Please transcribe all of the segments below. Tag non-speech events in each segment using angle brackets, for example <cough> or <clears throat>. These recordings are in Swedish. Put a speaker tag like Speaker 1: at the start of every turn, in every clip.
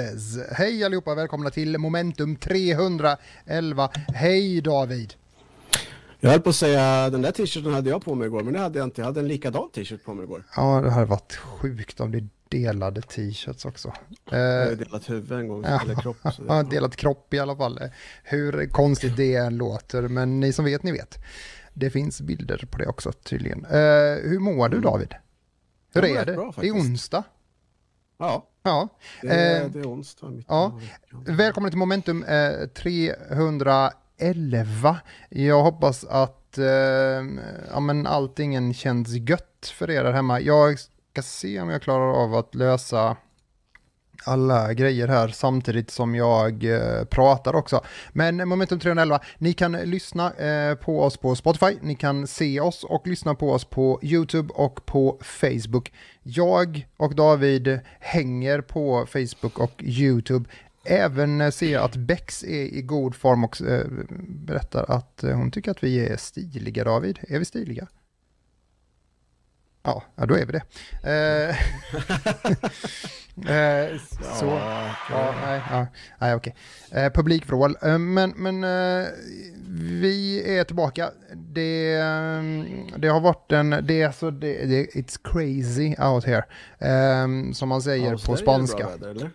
Speaker 1: Jesus! Hej allihopa, välkomna till Momentum 311. Hej David!
Speaker 2: Jag höll på att säga, den där t-shirten hade jag på mig igår, men det hade jag inte. Jag hade en likadan t-shirt på mig igår.
Speaker 1: Ja, det hade varit sjukt om det delade t-shirts också.
Speaker 2: Jag har ju delat huvud en gång,
Speaker 1: Ja.
Speaker 2: eller kropp. <laughs>
Speaker 1: Ja, delat kropp i alla fall. Hur konstigt det än låter, men ni som vet, ni vet. Det finns bilder på det också tydligen. Eh, hur mår du
Speaker 2: Mm.
Speaker 1: David? Hur är det?
Speaker 2: bra,
Speaker 1: det är onsdag.
Speaker 2: Ja,
Speaker 1: Ja.
Speaker 2: det är,
Speaker 1: Eh,
Speaker 2: det är onsdag.
Speaker 1: Ja. Välkommen till Momentum eh, 311. Jag hoppas att eh, ja, men allting känns gött för er där hemma. Jag ska se om jag klarar av att lösa alla grejer här samtidigt som jag eh, pratar också. Men Momentum 311, ni kan lyssna eh, på oss på Spotify, ni kan se oss och lyssna på oss på YouTube och på Facebook. Jag och David hänger på Facebook och YouTube. Även eh, ser jag att Bex är i god form och eh, berättar att eh, hon tycker att vi är stiliga, David. Är vi stiliga? Ja, ja då är vi det. Eh, <laughs> eh, så.
Speaker 2: Ja,
Speaker 1: Ja, nej, ja, nej okej. Eh, publikvrål. Eh, men men eh, vi är tillbaka. Det, det har varit en, det är så, det, det, it's crazy out here. Som man säger
Speaker 2: Ja,
Speaker 1: på spanska.
Speaker 2: väder, eller?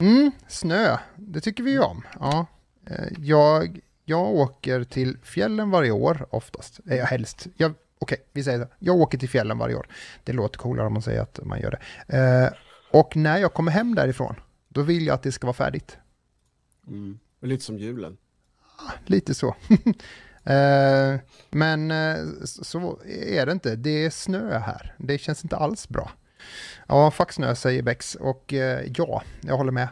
Speaker 1: Mm, snö, det tycker vi ju om. Ja. Eh, Jag, jag åker till fjällen varje år oftast. Eh, helst. Jag, Okej, vi säger så. Jag åker till fjällen varje år. Det låter coolare om man säger att man gör det. Eh, och när jag kommer hem därifrån, då vill jag att det ska vara färdigt.
Speaker 2: Mm. Lite som julen.
Speaker 1: Lite så. <laughs> eh, men eh, så är det inte. Det är snö här. Det känns inte alls bra. Ja, fuck snö säger Bex. Och eh, ja, jag håller med.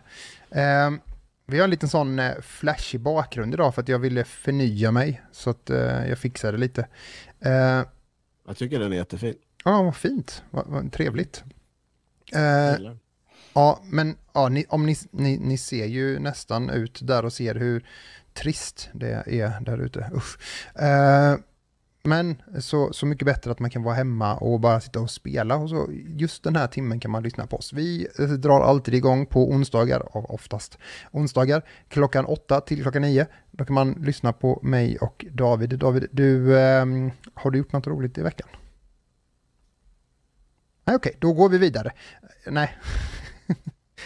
Speaker 1: Eh, vi har en liten sån eh, flashig bakgrund idag för att jag ville förnya mig. Så att eh, jag fixade lite. Eh,
Speaker 2: Jag tycker den är jättefin.
Speaker 1: ja, vad fint. Vad, vad trevligt. Eh. Ja, men ja, ni, om ni, ni, ni ser ju nästan ut där och ser hur trist det är där ute. Usch. Eh, men så, så mycket bättre att man kan vara hemma och bara sitta och spela. Och så just den här timmen kan man lyssna på oss. Vi eh, drar alltid igång på onsdagar, av oftast onsdagar, klockan åtta till klockan nio. Då kan man lyssna på mig och David. David, du, ehm, har du gjort något roligt i veckan? Nej, okej, då går vi vidare. Nej,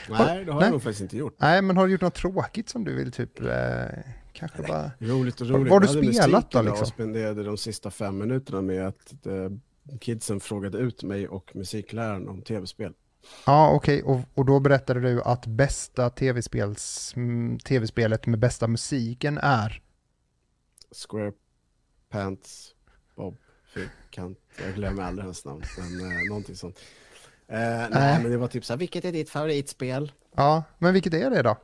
Speaker 2: Nej, det har
Speaker 1: Nej.
Speaker 2: jag nog faktiskt inte gjort.
Speaker 1: Nej, men har du gjort något tråkigt som du vill typ eh, kanske bara...
Speaker 2: Roligt och roligt.
Speaker 1: vad har du
Speaker 2: Jag
Speaker 1: spelat då, liksom?
Speaker 2: och spenderade de sista fem minuterna med att eh, kidsen frågade ut mig och musikläraren om tv-spel.
Speaker 1: Ja, okej, och, och då berättade du att bästa mm, tv-spelet med bästa musiken är...
Speaker 2: Square Pants, Bob, Fyrkant, jag glömmer aldrig hans namn, men eh, någonting sånt. Eh, nej,
Speaker 1: Nej.
Speaker 2: men det var typ så här, vilket är ditt favoritspel?
Speaker 1: Ja, men vilket är det då?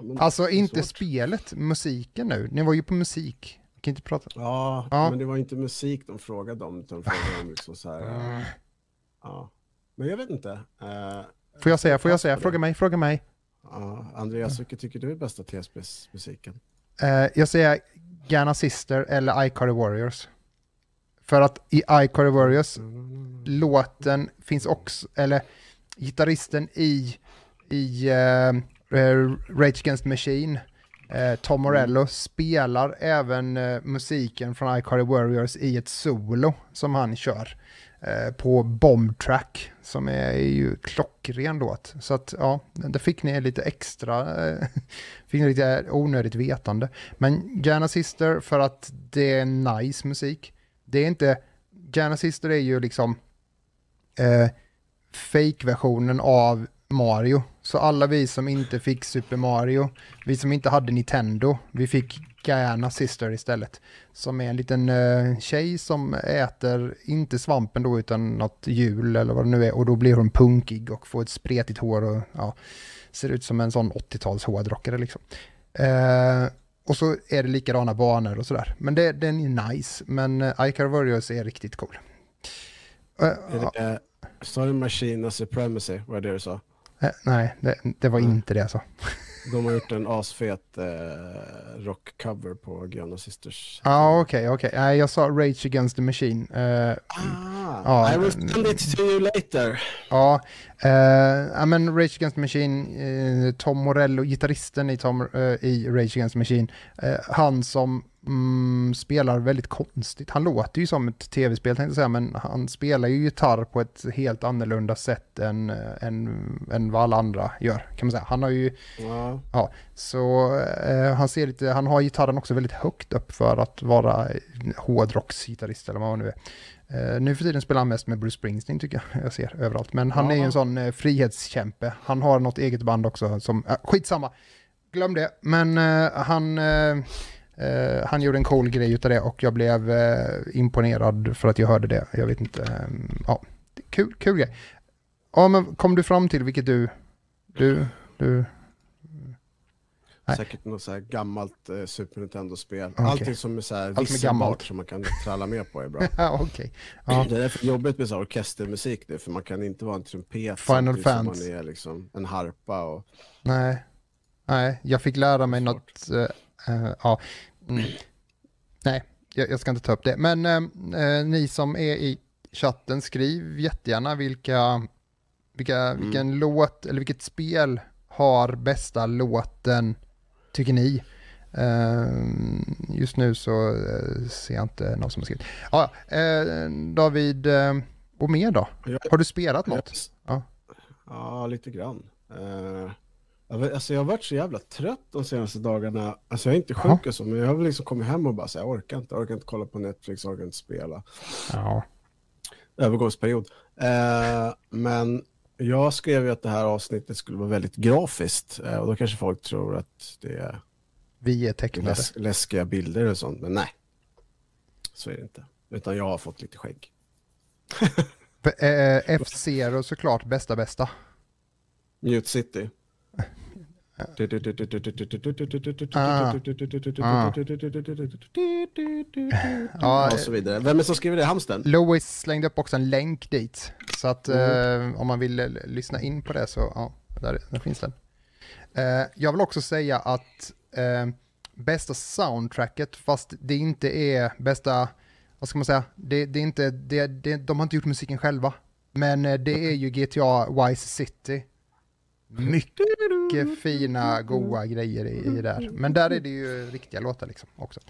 Speaker 2: Men,
Speaker 1: Alltså
Speaker 2: det
Speaker 1: inte
Speaker 2: svårt.
Speaker 1: spelet, musiken nu. Ni var ju på musik. Jag kan inte prata...
Speaker 2: Ja,
Speaker 1: Ja.
Speaker 2: men det var inte musik de frågade om, utan de frågade om liksom så här,
Speaker 1: Mm.
Speaker 2: ja. Men jag vet inte. Eh,
Speaker 1: Får jag säga, får jag säga? Fråga mig, fråga mig.
Speaker 2: Ja, Andreas, vilket tycker du är bästa tv-spelsmusiken?
Speaker 1: Eh, jag säger Ghana Sister eller iCarly Warriors. För att i iCarly Warriors låten finns också, eller gitarristen i, i eh, Rage Against the Machine, eh, Tom Morello, spelar även musiken från iCarly Warriors i ett solo som han kör Eh, på Bomb Track, som är ju klockren låt. Så att ja, där fick ni lite extra, eh, <laughs> fick ni lite onödigt vetande. Men Jana Sister för att det är nice musik. Det är inte, Jana Sister är ju liksom eh, fake-versionen av Mario. Så alla vi som inte fick Super Mario, vi som inte hade Nintendo, vi fick Guyana Sister istället. Som är en liten eh, tjej som äter, inte svampen då, utan något hjul eller vad det nu är. Och då blir hon punkig och får ett spretigt hår och ja, ser ut som en sån 80-tals hårdrockare liksom. Eh, och så är det likadana banor och sådär. Men det, den är nice, men uh, Icar Warriors är riktigt cool. Eh,
Speaker 2: Är det, eh, Sa du Machina Supremacy, var det det du sa?
Speaker 1: Eh, nej, det, det var
Speaker 2: Nej.
Speaker 1: inte det alltså. <laughs>
Speaker 2: De har gjort en asfet eh, rockcover på Gröna Sisters.
Speaker 1: Ja, okej, okej. Nej, jag sa Rage Against the Machine. Eh,
Speaker 2: Ah,
Speaker 1: Ja,
Speaker 2: I will send it to you later.
Speaker 1: Ja, eh, ja men Rage Against the Machine, eh, Tom Morello, gitarristen i, Tom, eh, i Rage Against the Machine, han som mm, spelar väldigt konstigt. Han låter ju som ett tv-spel tänkte jag säga, men han spelar ju gitarr på ett helt annorlunda sätt än, eh, än, än vad alla andra gör, kan man säga. Han har ju,
Speaker 2: Ja.
Speaker 1: ja, så eh, han ser lite, han har gitarren också väldigt högt upp för att vara hårdrocksgitarrist eller vad man nu är. Uh, nu för tiden spelar han mest med Bruce Springsteen tycker jag, jag ser överallt. Men han
Speaker 2: Ja.
Speaker 1: är ju en sån uh, frihetskämpe. Han har något eget band också som, uh, skitsamma, glöm det. Men han, eh, han gjorde en cool grej utav det och jag blev eh, imponerad för att jag hörde det. Jag vet inte, eh, ja, det kul, kul grej. Ja men kom du fram till vilket du, du, du, Nej.
Speaker 2: Säkert något så gammalt eh, Super Nintendo-spel.
Speaker 1: Okej.
Speaker 2: Allting som är så här
Speaker 1: är
Speaker 2: visselbart
Speaker 1: gammalt.
Speaker 2: som man kan tralla med på är bra. <laughs>
Speaker 1: ja okej. Ja.
Speaker 2: Det är därför jobbigt med så här orkestermusik nu, för man kan inte vara en trumpet
Speaker 1: Final
Speaker 2: som
Speaker 1: Fantasy.
Speaker 2: man är liksom en harpa och...
Speaker 1: Nej, nej, jag fick lära mig
Speaker 2: Svårt.
Speaker 1: något, eh, eh, ja, mm. nej, jag, jag ska inte ta upp det. Men eh, eh, ni som är i chatten, skriv jättegärna vilka, vilka, vilken låt, eller vilket spel har bästa låten, tycker ni? Eh, just nu så eh, ser jag inte någon som har skrivit. Ja, eh, David, eh, och mer då? Har du spelat något? Ja.
Speaker 2: Ja, lite grann. Eh, alltså jag har varit så jävla trött de senaste dagarna. Alltså jag är inte sjuk och så, men jag har liksom kommit hem och bara så här, jag orkar inte, jag orkar inte kolla på Netflix, jag orkar inte spela.
Speaker 1: Ja.
Speaker 2: Övergångsperiod. Eh, men jag skrev ju att det här avsnittet skulle vara väldigt grafiskt eh, och då kanske folk tror att det är
Speaker 1: Vi är tecknade.
Speaker 2: läs läskiga bilder och sånt, men nej. Så är det inte. Utan jag har fått lite skägg.
Speaker 1: Eh, F-Zero såklart, bästa bästa.
Speaker 2: Mute City.
Speaker 1: Ja,
Speaker 2: och så vidare. Vem är det som skriver det? Hamsten?
Speaker 1: Lois slängde upp också en länk dit. Så att
Speaker 2: Mm.
Speaker 1: eh, om man vill eh, lyssna in på det så, ja, där, där finns den. Eh, jag vill också säga att eh, bästa soundtracket, fast det inte är bästa, vad ska man säga, det, det är inte, det, det, de har inte gjort musiken själva. Men eh, det är ju GTA Vice City. Mycket fina, goa grejer i, i där. Men där är det ju riktiga låtar liksom också.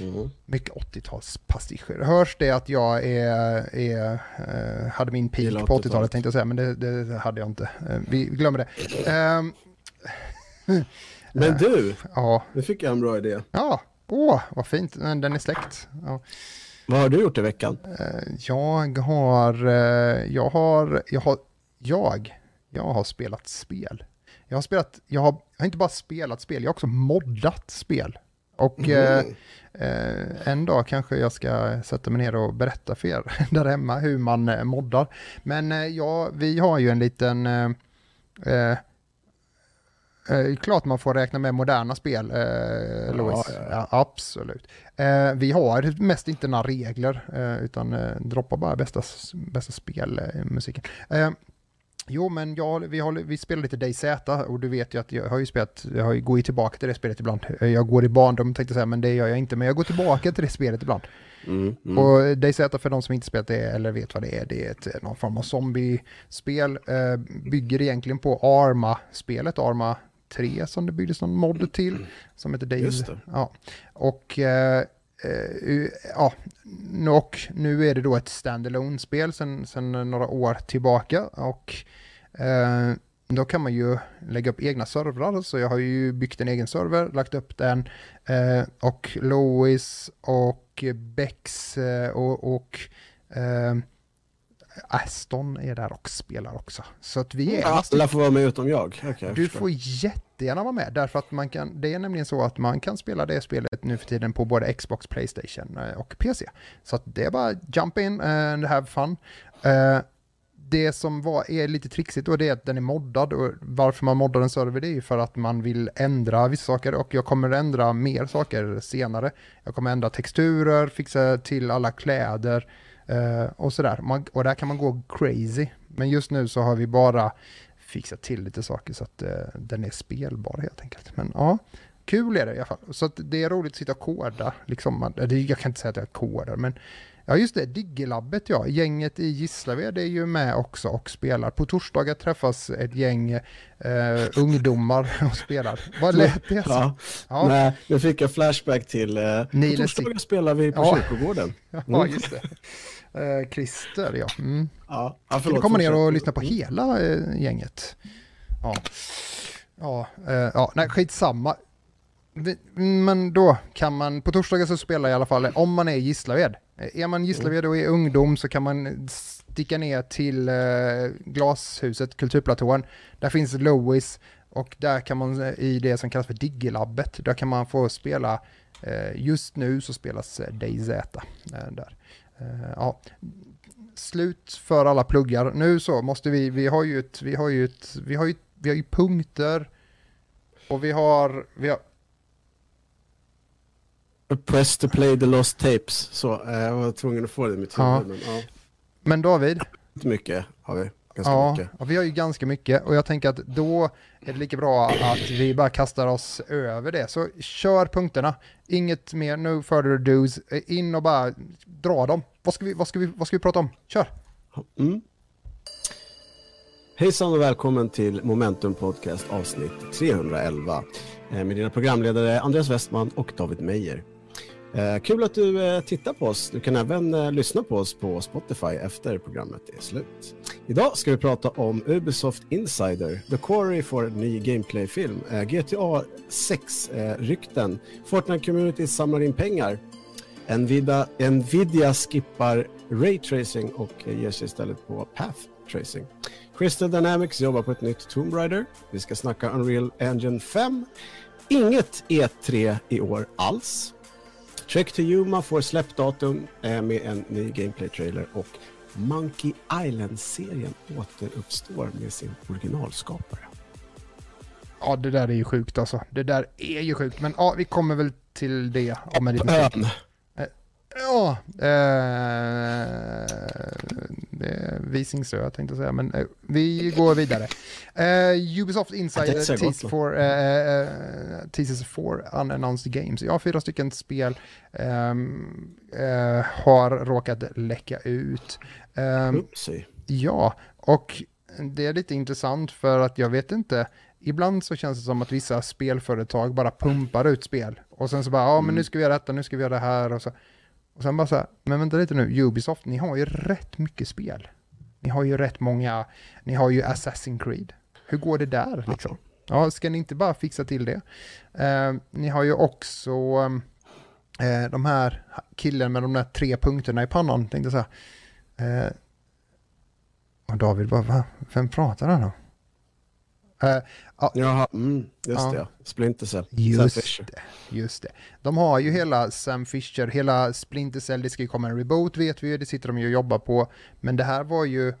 Speaker 2: Mm.
Speaker 1: Mycket 80-talspastischer. Hörs det att jag är, är, eh, hade min peak på
Speaker 2: 80-talet.
Speaker 1: 80-talet tänkte jag säga, men det, det hade jag inte. Eh, vi glömmer det. Ehm, <laughs>
Speaker 2: Men du,
Speaker 1: ja,
Speaker 2: nu fick jag en bra idé.
Speaker 1: ja, åh, vad fint. Den är släckt. Ja.
Speaker 2: Vad har du gjort i veckan?
Speaker 1: Eh, jag har, jag har, jag har, jag, jag har spelat spel. Jag har spelat, jag har, jag har inte bara spelat spel, jag har också moddat spel. Och
Speaker 2: Mm.
Speaker 1: Eh, en dag kanske jag ska sätta mig ner och berätta för er <laughs> där hemma hur man eh, moddar. Men eh, ja, vi har ju en liten... Eh, eh, klart man får räkna med moderna spel, eh, Louis.
Speaker 2: ja,
Speaker 1: Ja, absolut. Eh, vi har mest inte några regler, utan eh, droppar bara bästa, bästa spelmusiken. Eh, Jo, men jag, vi, håller, vi spelar lite DayZ och du vet ju att jag har ju spelat, jag har ju, går ju tillbaka till det spelet ibland. Jag går i barndom tänkte jag säga, men det gör jag inte. Men jag går tillbaka till det spelet ibland.
Speaker 2: Mm, mm.
Speaker 1: Och DayZ för de som inte spelat det eller vet vad det är, det är ett, någon form av zombie-spel. Eh, bygger egentligen på Arma-spelet, Arma 3 som det byggdes någon mod till. Som heter DayZ. Ja. Och eh, Uh, ja, nu- och nu är det då ett standalone spel sedan, sen några år tillbaka. Och uh, då kan man ju lägga upp egna servrar. Så jag har ju byggt en egen server, lagt upp den. uh, och Lois och Bex och, och Aston är där och spelar också. Så att vi är
Speaker 2: Alla får vara med utom jag. Jag
Speaker 1: du
Speaker 2: förstår.
Speaker 1: får jättegärna vara med, därför att man kan, det är nämligen så att man kan spela det spelet nu för tiden på både Xbox, Playstation eh, och PC. Så att det är bara jump in and have fun. Eh, det som var, är lite trixigt då det är att den är moddad och varför man moddar en server det är ju för att man vill ändra vissa saker och jag kommer ändra mer saker senare. Jag kommer ändra texturer, fixa till alla kläder eh, och sådär. Man, och där kan man gå crazy. Men just nu så har vi bara fixat till lite saker så att eh, den är spelbar helt enkelt. Men ja, kul är det i alla fall. Så det är roligt att sitta och koda. Liksom, Man- det- jag kan inte säga att jag kodar, men Ja just det, Diggelabbet ja. Gänget i Gislaved är ju med också och spelar. På torsdagar träffas ett gäng eh, ungdomar och spelar. Vad lät det?
Speaker 2: Ja. ja. Nej, nu fick jag flashback till... Eh, på torsdagar spelar vi på ja. kyrkogården. <laughs>
Speaker 1: Mm. Ja, just det. Eh, Christer, ja. Mm. ja, ja förlåt, komma ner och lyssna på hela eh, gänget. Ja, ja, eh, ja nej, skitsamma. Men då kan man, på torsdagar så spelar i alla fall, om man är i Gislaved. Är man Gislaved och är ungdom så kan man sticka ner till eh, glashuset, Kulturplatån. Där finns Louis och där kan man i det som kallas för Diggelabbet, där kan man få spela, eh, just nu så spelas DayZ där. Ja, slut för alla pluggar. Nu så måste vi, vi har ju ett, vi har ju ett, vi har ju, vi har ju punkter och vi har, vi har
Speaker 2: Press to play the lost tapes. Så eh, jag var tvungen att få det i mitt huvud.
Speaker 1: Ja. Men, ja. men David?
Speaker 2: Inte mycket har vi. Ganska
Speaker 1: ja,
Speaker 2: mycket.
Speaker 1: Ja, vi har ju ganska mycket och jag tänker att då är det lika bra att vi bara kastar oss över det. Så kör punkterna. Inget mer no further do's. In och bara dra dem. Vad ska vi, vad ska vi, vad ska vi prata om? Kör! Mm.
Speaker 2: Hejsan och välkommen till Momentum Podcast avsnitt 311 eh, med dina programledare Andreas Westman och David Meijer. Eh, kul att du eh, tittar på oss. Du kan även eh, lyssna på oss på Spotify efter programmet är slut. Idag ska vi prata om Ubisoft Insider, The Quarry får ny gameplayfilm, GTA 6-rykten, Fortnite-community samlar in pengar, Nvidia, Nvidia skippar Raytracing och ger sig istället på Path Tracing. Crystal Dynamics jobbar på ett nytt Tomb Raider. Vi ska snacka Unreal Engine 5. Inget E3 i år alls. Trek to Yuma får släppdatum eh, med en ny gameplay-trailer och Monkey Island-serien återuppstår med sin originalskapare.
Speaker 1: Ja, det där är ju sjukt alltså. Det där är ju sjukt, men ja, vi kommer väl till det om en liten stund. Ja, eh, Visingsö tänkte jag säga, men eh, vi går vidare. Eh, Ubisoft Insider teases for, eh, eh, teases for unannounced games. Ja, fyra stycken spel ehm, eh, har råkat läcka ut.
Speaker 2: Ehm,
Speaker 1: ja, och det är lite intressant för att jag vet inte, ibland så känns det som att vissa spelföretag bara pumpar ut spel och sen så bara, ja men nu mm. ska vi göra detta, nu ska vi göra det här och så. Och sen bara så här, men vänta lite nu, Ubisoft, ni har ju rätt mycket spel. Ni har ju rätt många, ni har ju Assassin's Creed. Hur går det där liksom? Ja, ska ni inte bara fixa till det? Eh, ni har ju också eh, eh de här killen med de där tre punkterna i pannan, tänkte jag säga. Eh, och David bara, va? Vem pratar han om?
Speaker 2: Eh, Ja. Jaha, mm, just ja. det. Splinter Cell.
Speaker 1: Just det, just det. De har ju hela Sam Fisher, hela Splinter Cell, det ska ju komma en reboot vet vi ju, det sitter de ju och jobbar på. Men det här var ju, uh,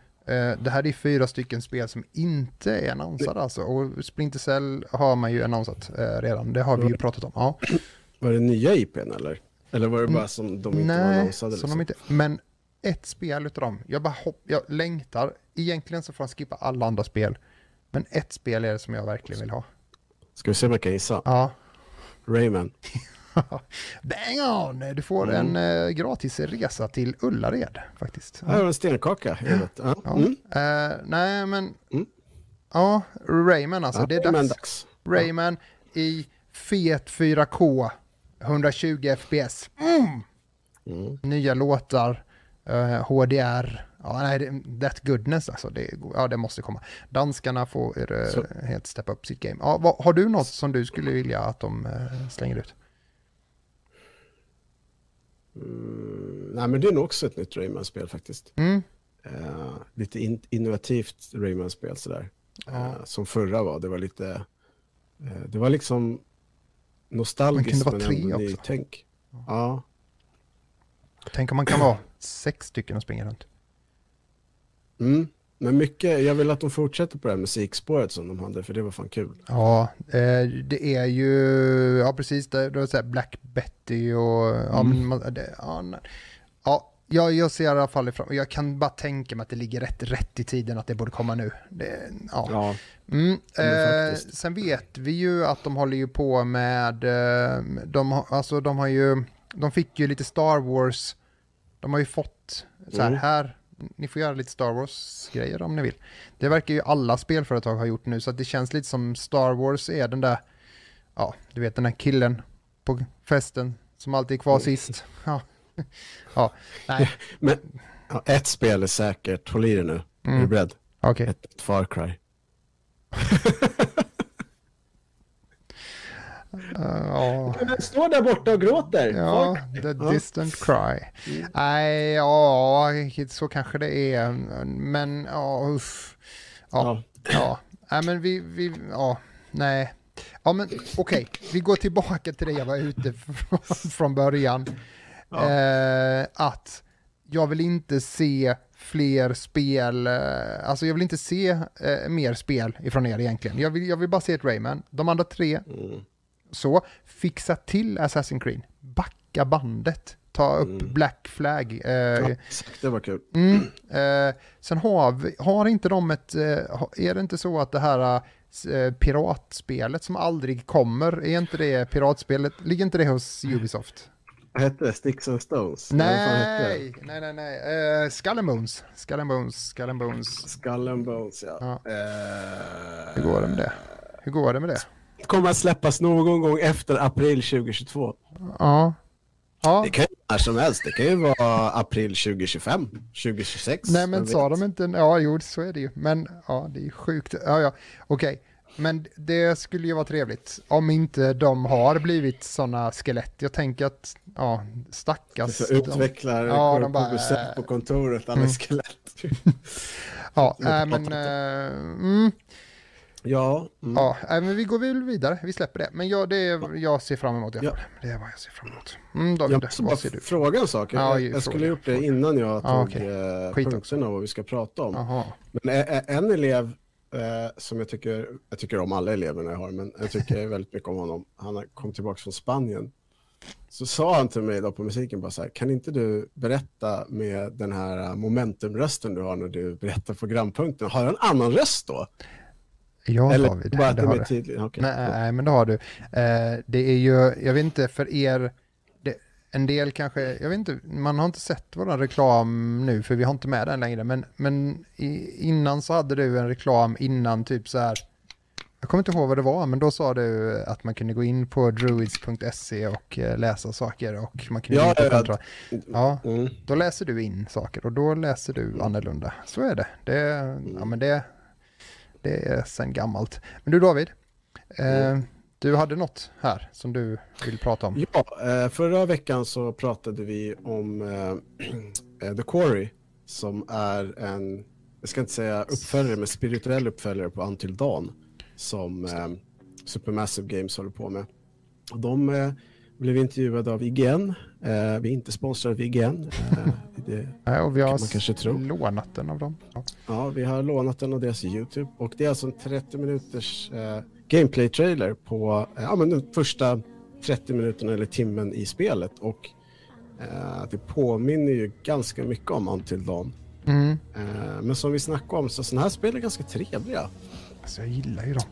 Speaker 1: det här är fyra stycken spel som inte är annonsade alltså. Och Splinter Cell har man ju annonsat uh, redan, det har vi ju pratat om. Ja. <clears throat>
Speaker 2: Var det nya IPn eller? Eller var det bara som de inte
Speaker 1: Nej,
Speaker 2: annonsade?
Speaker 1: Liksom? Som de inte, men ett spel utav dem, jag bara hopp, jag längtar, egentligen så får han skippa alla andra spel. Men ett spel är det som jag verkligen vill ha.
Speaker 2: Ska vi se om jag kan gissa?
Speaker 1: Ja.
Speaker 2: Rayman. <laughs>
Speaker 1: Bang on! Du får mm. en uh, gratis resa till Ullared faktiskt.
Speaker 2: Ja. En stenkaka. Ja.
Speaker 1: Ja. Mm. Uh, nej, men... Mm. Ja, Rayman alltså. Ja, det är Rayman dags. dags. Rayman i fet 4K, 120 FPS. Nya låtar, eh, HDR, Ja, nej, that goodness alltså, det, ja, det måste komma. Danskarna får uh, helt steppa upp sitt game. Ja, vad, har du något som du skulle vilja att de uh, slänger ut?
Speaker 2: Mm, nej, men det är nog också ett nytt Rayman-spel faktiskt. Mm. Uh, lite in, innovativt Rayman-spel sådär. Ja. som förra var, det var lite, det var liksom nostalgiskt men, men ändå nytänk. Ja. ja.
Speaker 1: Tänk om man kan vara sex stycken och springa runt.
Speaker 2: Mm. Men mycket, jag vill att de fortsätter på det här musikspåret som de hade, för det var fan kul.
Speaker 1: Ja, eh, det är ju, ja precis, det, det var så Black Betty och, mm. ja, det, ja, ja, jag, jag ser i alla fall ifrån, jag kan bara tänka mig att det ligger rätt, rätt i tiden att det borde komma nu. Det, ja. ja mm, eh, sen vet vi ju att de håller ju på med, eh, de, alltså de har ju, de fick ju lite Star Wars De har ju fått så här,
Speaker 2: Mm.
Speaker 1: här, ni får göra lite Star Wars-grejer om ni vill. Det verkar ju alla spelföretag ha gjort nu, så det känns lite som Star Wars är den där, ja, du vet den där killen på festen som alltid är kvar sist. Ja, ja. nej,
Speaker 2: Men ja, ett spel är säkert, håll i dig nu. Är du
Speaker 1: mm.
Speaker 2: beredd?
Speaker 1: okej.
Speaker 2: Ett, ett Far Cry. <laughs>
Speaker 1: Uh, ja.
Speaker 2: Den står där borta och gråter.
Speaker 1: Ja, the distant cry. Nej, ja, så kanske det är. Men, ja, uff. Ja,
Speaker 2: Ja.
Speaker 1: ja. Nej, men vi, vi, ja, nej. Ja, men okej, vi går tillbaka till det jag var ute från, <laughs> från början.
Speaker 2: Ja.
Speaker 1: Eh, att jag vill inte se fler spel, eh, alltså jag vill inte se eh, mer spel ifrån er egentligen. Jag vill, jag vill bara se ett Rayman. De andra tre,
Speaker 2: Mm.
Speaker 1: Så, fixa till Assassin's Creed. Backa bandet. Ta upp
Speaker 2: Mm.
Speaker 1: Black Flag. Eh,
Speaker 2: Ja, exakt, det var kul.
Speaker 1: mm, eh, sen har, vi, har inte de ett, eh, är det inte så att det här eh, piratspelet som aldrig kommer, är inte det piratspelet, ligger inte det hos Ubisoft?
Speaker 2: Hette det? Sticks and Stones?
Speaker 1: Nej, nej, nej, nej. Uh, Skull and Bones. Skull and Bones, Skull and Bones.
Speaker 2: Skull and Bones, ja.
Speaker 1: Ja.
Speaker 2: Eh,
Speaker 1: Hur går det med det? Hur går det med det?
Speaker 2: Kommer att släppas någon gång efter april 2022.
Speaker 1: Ja. Ja.
Speaker 2: Det kan ju vara när som helst. Det kan ju vara april 2025, 2026.
Speaker 1: Nej men sa
Speaker 2: vet?
Speaker 1: de inte, ja jo så är det ju, men ja det är sjukt, ja ja, okej. Men det skulle ju vara trevligt om inte de har blivit sådana skelett. Jag tänker att, ja, stackars.
Speaker 2: Så
Speaker 1: de-
Speaker 2: utvecklare
Speaker 1: Ja, de bara,
Speaker 2: på besök på kontoret, alla
Speaker 1: Mm.
Speaker 2: skelett.
Speaker 1: Ja, äh, men, äh, mm,
Speaker 2: ja, mm.
Speaker 1: ja, men vi går väl vidare, vi släpper det. Men ja, det är, jag ser fram emot alla
Speaker 2: Ja.
Speaker 1: Det är vad jag ser fram emot. Mm, David,
Speaker 2: Jag
Speaker 1: vad ser du?
Speaker 2: fråga en sak.
Speaker 1: Ja,
Speaker 2: jag, jag skulle ha gjort det
Speaker 1: fråga.
Speaker 2: innan jag
Speaker 1: Ja,
Speaker 2: tog
Speaker 1: okej.
Speaker 2: eh,
Speaker 1: också.
Speaker 2: punkterna och vad vi ska prata om.
Speaker 1: Jaha.
Speaker 2: Men en elev eh, som jag tycker, jag tycker om alla eleverna jag har, men jag tycker väldigt mycket om honom. Han kom tillbaka från Spanien. Så sa han till mig då på musiken bara så här, kan inte du berätta med den här momentumrösten du har när du berättar programpunkten? Har jag en annan röst då?
Speaker 1: Ja,
Speaker 2: Eller
Speaker 1: David,
Speaker 2: bara att
Speaker 1: det
Speaker 2: de är tydliga? Okej.
Speaker 1: Nej, nej, men det har du. Eh, det är ju, jag vet inte, för er, det, en del kanske, jag vet inte, man har inte sett vår reklam nu för vi har inte med den längre, men, men i, innan så hade du en reklam innan typ så här, jag kommer inte ihåg vad det var, men då sa du att man kunde gå in på druids.se och eh, läsa saker och man kunde
Speaker 2: Ja,
Speaker 1: på
Speaker 2: ja, Mm.
Speaker 1: då läser du in saker och då läser du annorlunda. Så är det. Det, ja, men det, det är sen gammalt. Men du David, eh, du hade något här som du vill prata om.
Speaker 2: Ja, eh, förra veckan så pratade vi om <clears throat> eh, The Quarry som är en, jag ska inte säga uppföljare, men spirituell uppföljare på Until Dawn som eh, Supermassive Games håller på med. De eh, blev intervjuade av IGN. Eh, vi är inte sponsrade av IGN. <laughs> Det,
Speaker 1: Nej, och vi
Speaker 2: kan
Speaker 1: har
Speaker 2: man kanske tro.
Speaker 1: lånat den av dem. Ja.
Speaker 2: Ja, vi har lånat den av deras YouTube och det är alltså en 30 minuters eh, gameplay-trailer på eh, ja, men de första 30 minuterna eller timmen i spelet och eh, det påminner ju ganska mycket om Until Dawn.
Speaker 1: Mm.
Speaker 2: Eh, men som vi snackade om så sådana här spel är ganska trevliga.
Speaker 1: Alltså jag gillar ju dem.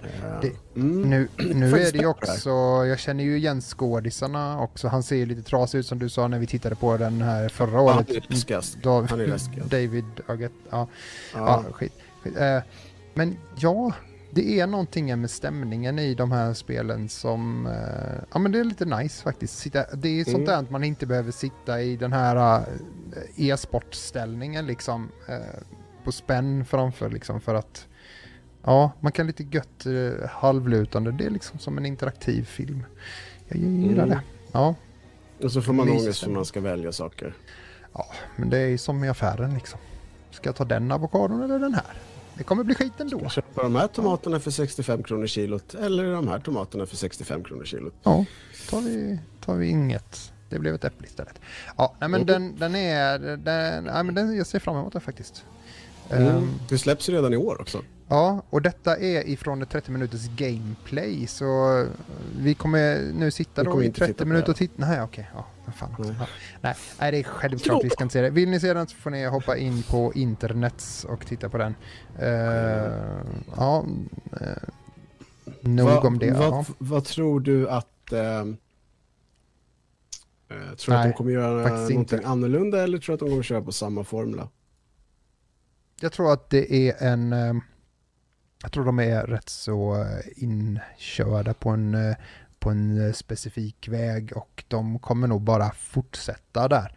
Speaker 1: Det-
Speaker 2: mm,
Speaker 1: Nu, nu är det ju också, jag känner ju igen skådisarna också. Han ser ju lite trasig ut som du sa när vi tittade på den här förra
Speaker 2: ja,
Speaker 1: året.
Speaker 2: han är läskigast.
Speaker 1: Dav-
Speaker 2: Han är läskig.
Speaker 1: David Arquette, ja.
Speaker 2: Ja.
Speaker 1: Ja, skit. skit. Eh, men ja, det är någonting med stämningen i de här spelen som, eh, ja men det är lite nice faktiskt. Sitta, det är sånt
Speaker 2: Mm.
Speaker 1: där att man inte behöver sitta i den här eh, e-sportställningen liksom på spänn framför liksom för att ja, man kan lite gött eh, halvlutande. Det är liksom som en interaktiv film. Jag gillar
Speaker 2: Mm.
Speaker 1: det. Ja,
Speaker 2: Och så får man
Speaker 1: Mysigt.
Speaker 2: ångest för man ska välja saker.
Speaker 1: men det är ju som i affären liksom. Ska jag ta den avokadon eller den här? Det kommer bli skit ändå.
Speaker 2: Jag köper de här tomaterna för 65 kronor kilot eller de här tomaterna för 65 kronor kilot.
Speaker 1: Ja, tar vi, tar vi inget. Det blev ett äpple istället. Ja, nej, men
Speaker 2: Mm.
Speaker 1: den, den är... Den, nej, men den, jag ser fram emot den faktiskt.
Speaker 2: Mm.
Speaker 1: Ehm,
Speaker 2: Det släpps redan i år också.
Speaker 1: ja, och detta är ifrån ett 30 minuters gameplay, så vi kommer nu sitta
Speaker 2: Vi
Speaker 1: då
Speaker 2: kommer
Speaker 1: i
Speaker 2: inte
Speaker 1: 30
Speaker 2: titta på
Speaker 1: minuter och titta. Nej, okej. Ja, vad fan.
Speaker 2: Nej.
Speaker 1: Ja. Nej, nej, det är självklart vi ska inte se det. Vill ni se den så får ni hoppa in på internets och titta på den. Uh, ja, uh, nog
Speaker 2: vad,
Speaker 1: om det.
Speaker 2: Vad,
Speaker 1: ja.
Speaker 2: vad tror du att... Eh, tror du att de kommer göra någonting
Speaker 1: inte.
Speaker 2: annorlunda eller tror du att de kommer köra på samma formula?
Speaker 1: Jag tror att det är en... eh, Jag tror de är rätt så eh, inkörda på en, eh, på en specifik väg och de kommer nog bara fortsätta där.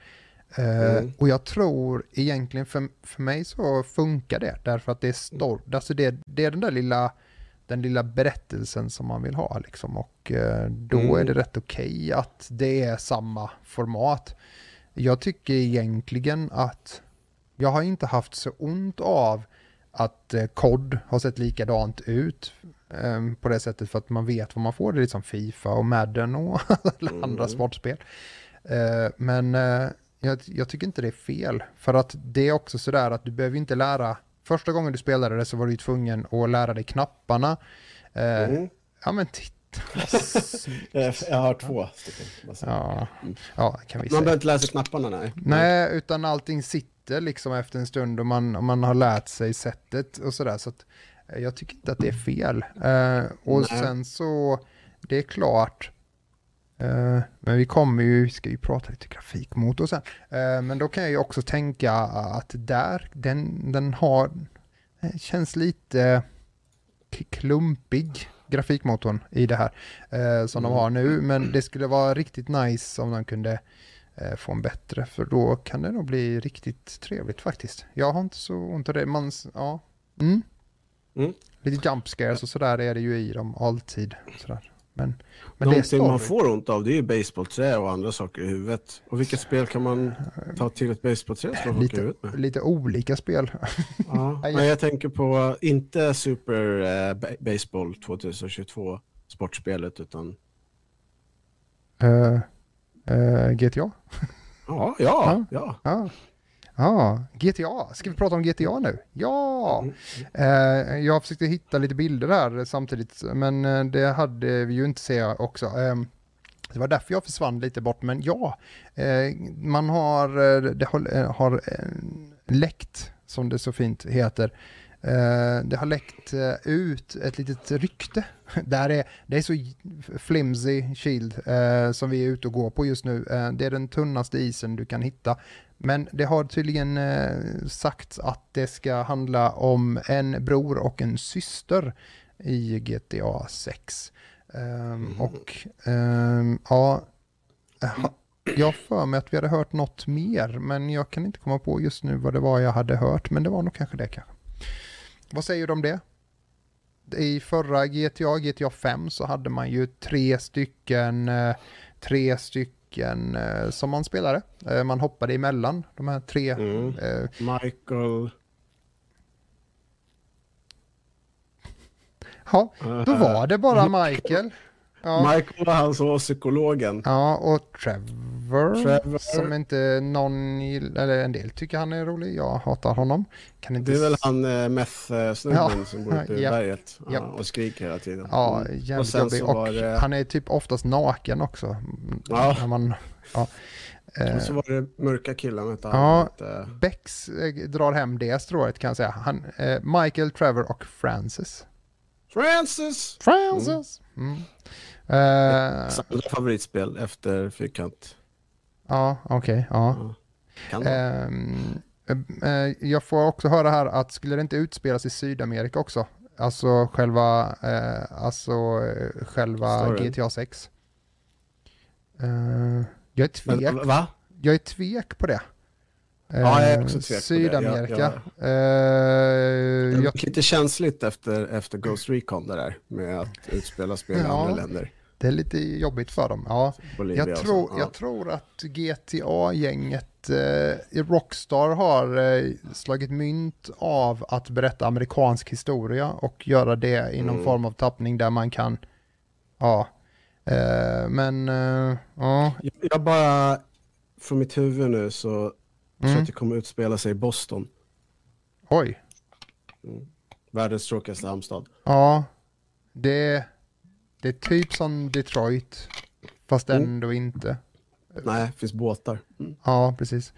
Speaker 2: Mm.
Speaker 1: Och jag tror egentligen för, för mig så funkar det därför att det är stor, alltså det, det är den där lilla den lilla berättelsen som man vill ha liksom och då
Speaker 2: Mm.
Speaker 1: är det rätt okej att det är samma format. Jag tycker egentligen att jag har inte haft så ont av att eh, COD har sett likadant ut eh, på det sättet för att man vet vad man får. Det är liksom Fifa och Madden och <laughs> alla
Speaker 2: Mm.
Speaker 1: andra sportspel. Eh, men eh, jag, jag tycker inte det är fel. För att det är också sådär att du behöver inte lära... Första gången du spelade det så var du tvungen att lära dig knapparna.
Speaker 2: Mm.
Speaker 1: Ja men titta <laughs>
Speaker 2: Eh, Jag har två stycken.
Speaker 1: Ja, ja kan vi
Speaker 2: Man
Speaker 1: säga.
Speaker 2: behöver inte sig knapparna, nej.
Speaker 1: Nej, utan allting sitter liksom efter en stund och man, och man har lärt sig sättet och sådär. Så att, eh, jag tycker inte att det är fel. Eh, och
Speaker 2: Nej.
Speaker 1: sen så, det är klart, eh, men vi kommer ju, vi ska ju prata lite grafikmotor sen. Eh, men då kan jag ju också tänka att där, den, den har, eh, känns lite klumpig grafikmotorn i det här eh, som de
Speaker 2: Mm.
Speaker 1: har nu. Men det skulle vara riktigt nice om de kunde eh, få en bättre, för då kan det nog bli riktigt trevligt faktiskt. Jag har inte så ont av det. Man, ja. Mm.
Speaker 2: Mm.
Speaker 1: Lite jump scares och sådär är det ju i dem alltid. Sådär. Men, men
Speaker 2: Någonting man får ont av det är ju baseballträ och andra saker i huvudet. Och vilket spel kan man ta till ett baseballträ folk i
Speaker 1: lite,
Speaker 2: huvudet med?
Speaker 1: lite olika spel. <laughs>
Speaker 2: Ja. Men jag tänker på, inte Super eh, Ba- Baseball 2022 sportspelet utan
Speaker 1: Eh, eh, GTA?
Speaker 2: Ja, ja, ja.
Speaker 1: Ja. Ja, GTA. Ska vi prata om GTA nu? Ja!
Speaker 2: Mm.
Speaker 1: Eh, jag försökte hitta lite bilder här samtidigt, men eh, det hade vi ju inte se också. Eh, det var därför jag försvann lite bort, men ja, eh, man har, eh, det har, eh, har eh, läckt, som det så fint heter, det har läckt ut ett litet rykte. <laughs> Där är, det är så flimsy shield som vi är ute och går på just nu. Det är den tunnaste isen du kan hitta. Men det har tydligen eh, sagts att det ska handla om en bror och en syster i GTA 6. Ehm,
Speaker 2: Mhm.
Speaker 1: Och ehm, ja, ha- jag för mig att vi hade hört något mer, men jag kan inte komma på just nu vad det var jag hade hört, men det var nog kanske det kanske. Vad säger du om det? I förra GTA, GTA 5, så hade man ju tre stycken, eh, tre stycken eh, som man spelade. Eh, Man hoppade emellan de här tre.
Speaker 2: Mm.
Speaker 1: eh,
Speaker 2: Michael...
Speaker 1: Ja, då var det bara <laughs> Michael. Ja,
Speaker 2: Michael var han som var psykologen.
Speaker 1: ja och Trevor,
Speaker 2: Trevor.
Speaker 1: som inte någon, gill- eller en del tycker han är rolig. Jag hatar honom. Kan inte
Speaker 2: Det är väl han eh, meth-snubben
Speaker 1: Ja.
Speaker 2: som bor uppe i <laughs>
Speaker 1: Ja.
Speaker 2: berget ja, och skriker hela tiden.
Speaker 1: Ja,
Speaker 2: Mm.
Speaker 1: jävligt
Speaker 2: Och sen så
Speaker 1: Och
Speaker 2: var det-
Speaker 1: han är typ oftast naken också.
Speaker 2: Ja.
Speaker 1: När man, ja. Eh,
Speaker 2: Och så var det mörka hette
Speaker 1: Ja.
Speaker 2: han.
Speaker 1: Bex eh, drar hem det strået kan jag säga. Han, eh, Michael, Trevor och Francis.
Speaker 2: Francis!
Speaker 1: Francis! Mm. Eh,
Speaker 2: Hans andra favoritspel efter Fyrkant.
Speaker 1: ja, okej. ja.
Speaker 2: Ja.
Speaker 1: Eh, eh, jag får också höra här att skulle det inte utspelas i Sydamerika också? Alltså själva, eh, alltså, eh, själva. GTA 6. Eh, jag är tvek.
Speaker 2: Va?
Speaker 1: Jag är tvek på det.
Speaker 2: Ja, jag är
Speaker 1: Eh,
Speaker 2: också tvek på det.
Speaker 1: Sydamerika.
Speaker 2: Jag-
Speaker 1: Eh,
Speaker 2: Det
Speaker 1: jag,
Speaker 2: lite känsligt efter, efter Ghost Recon det där med att utspela spel i
Speaker 1: Ja.
Speaker 2: andra länder.
Speaker 1: det är lite jobbigt för dem. Ja.
Speaker 2: Bolivia
Speaker 1: Jag tror.
Speaker 2: Ja.
Speaker 1: jag tror att GTA-gänget eh, Rockstar har eh, slagit mynt av att berätta amerikansk historia och göra det i någon
Speaker 2: Mm.
Speaker 1: form av tappning där man kan, ja. Eh, men, eh, ja.
Speaker 2: Jag bara, från mitt huvud nu så tror jag
Speaker 1: Mm.
Speaker 2: att det kommer utspela sig i Boston.
Speaker 1: Oj.
Speaker 2: Världens tråkigaste hamnstad.
Speaker 1: Ja. Det, det är typ som Detroit, fast
Speaker 2: Mm.
Speaker 1: ändå inte.
Speaker 2: Nej, det finns båtar.
Speaker 1: Ja, precis.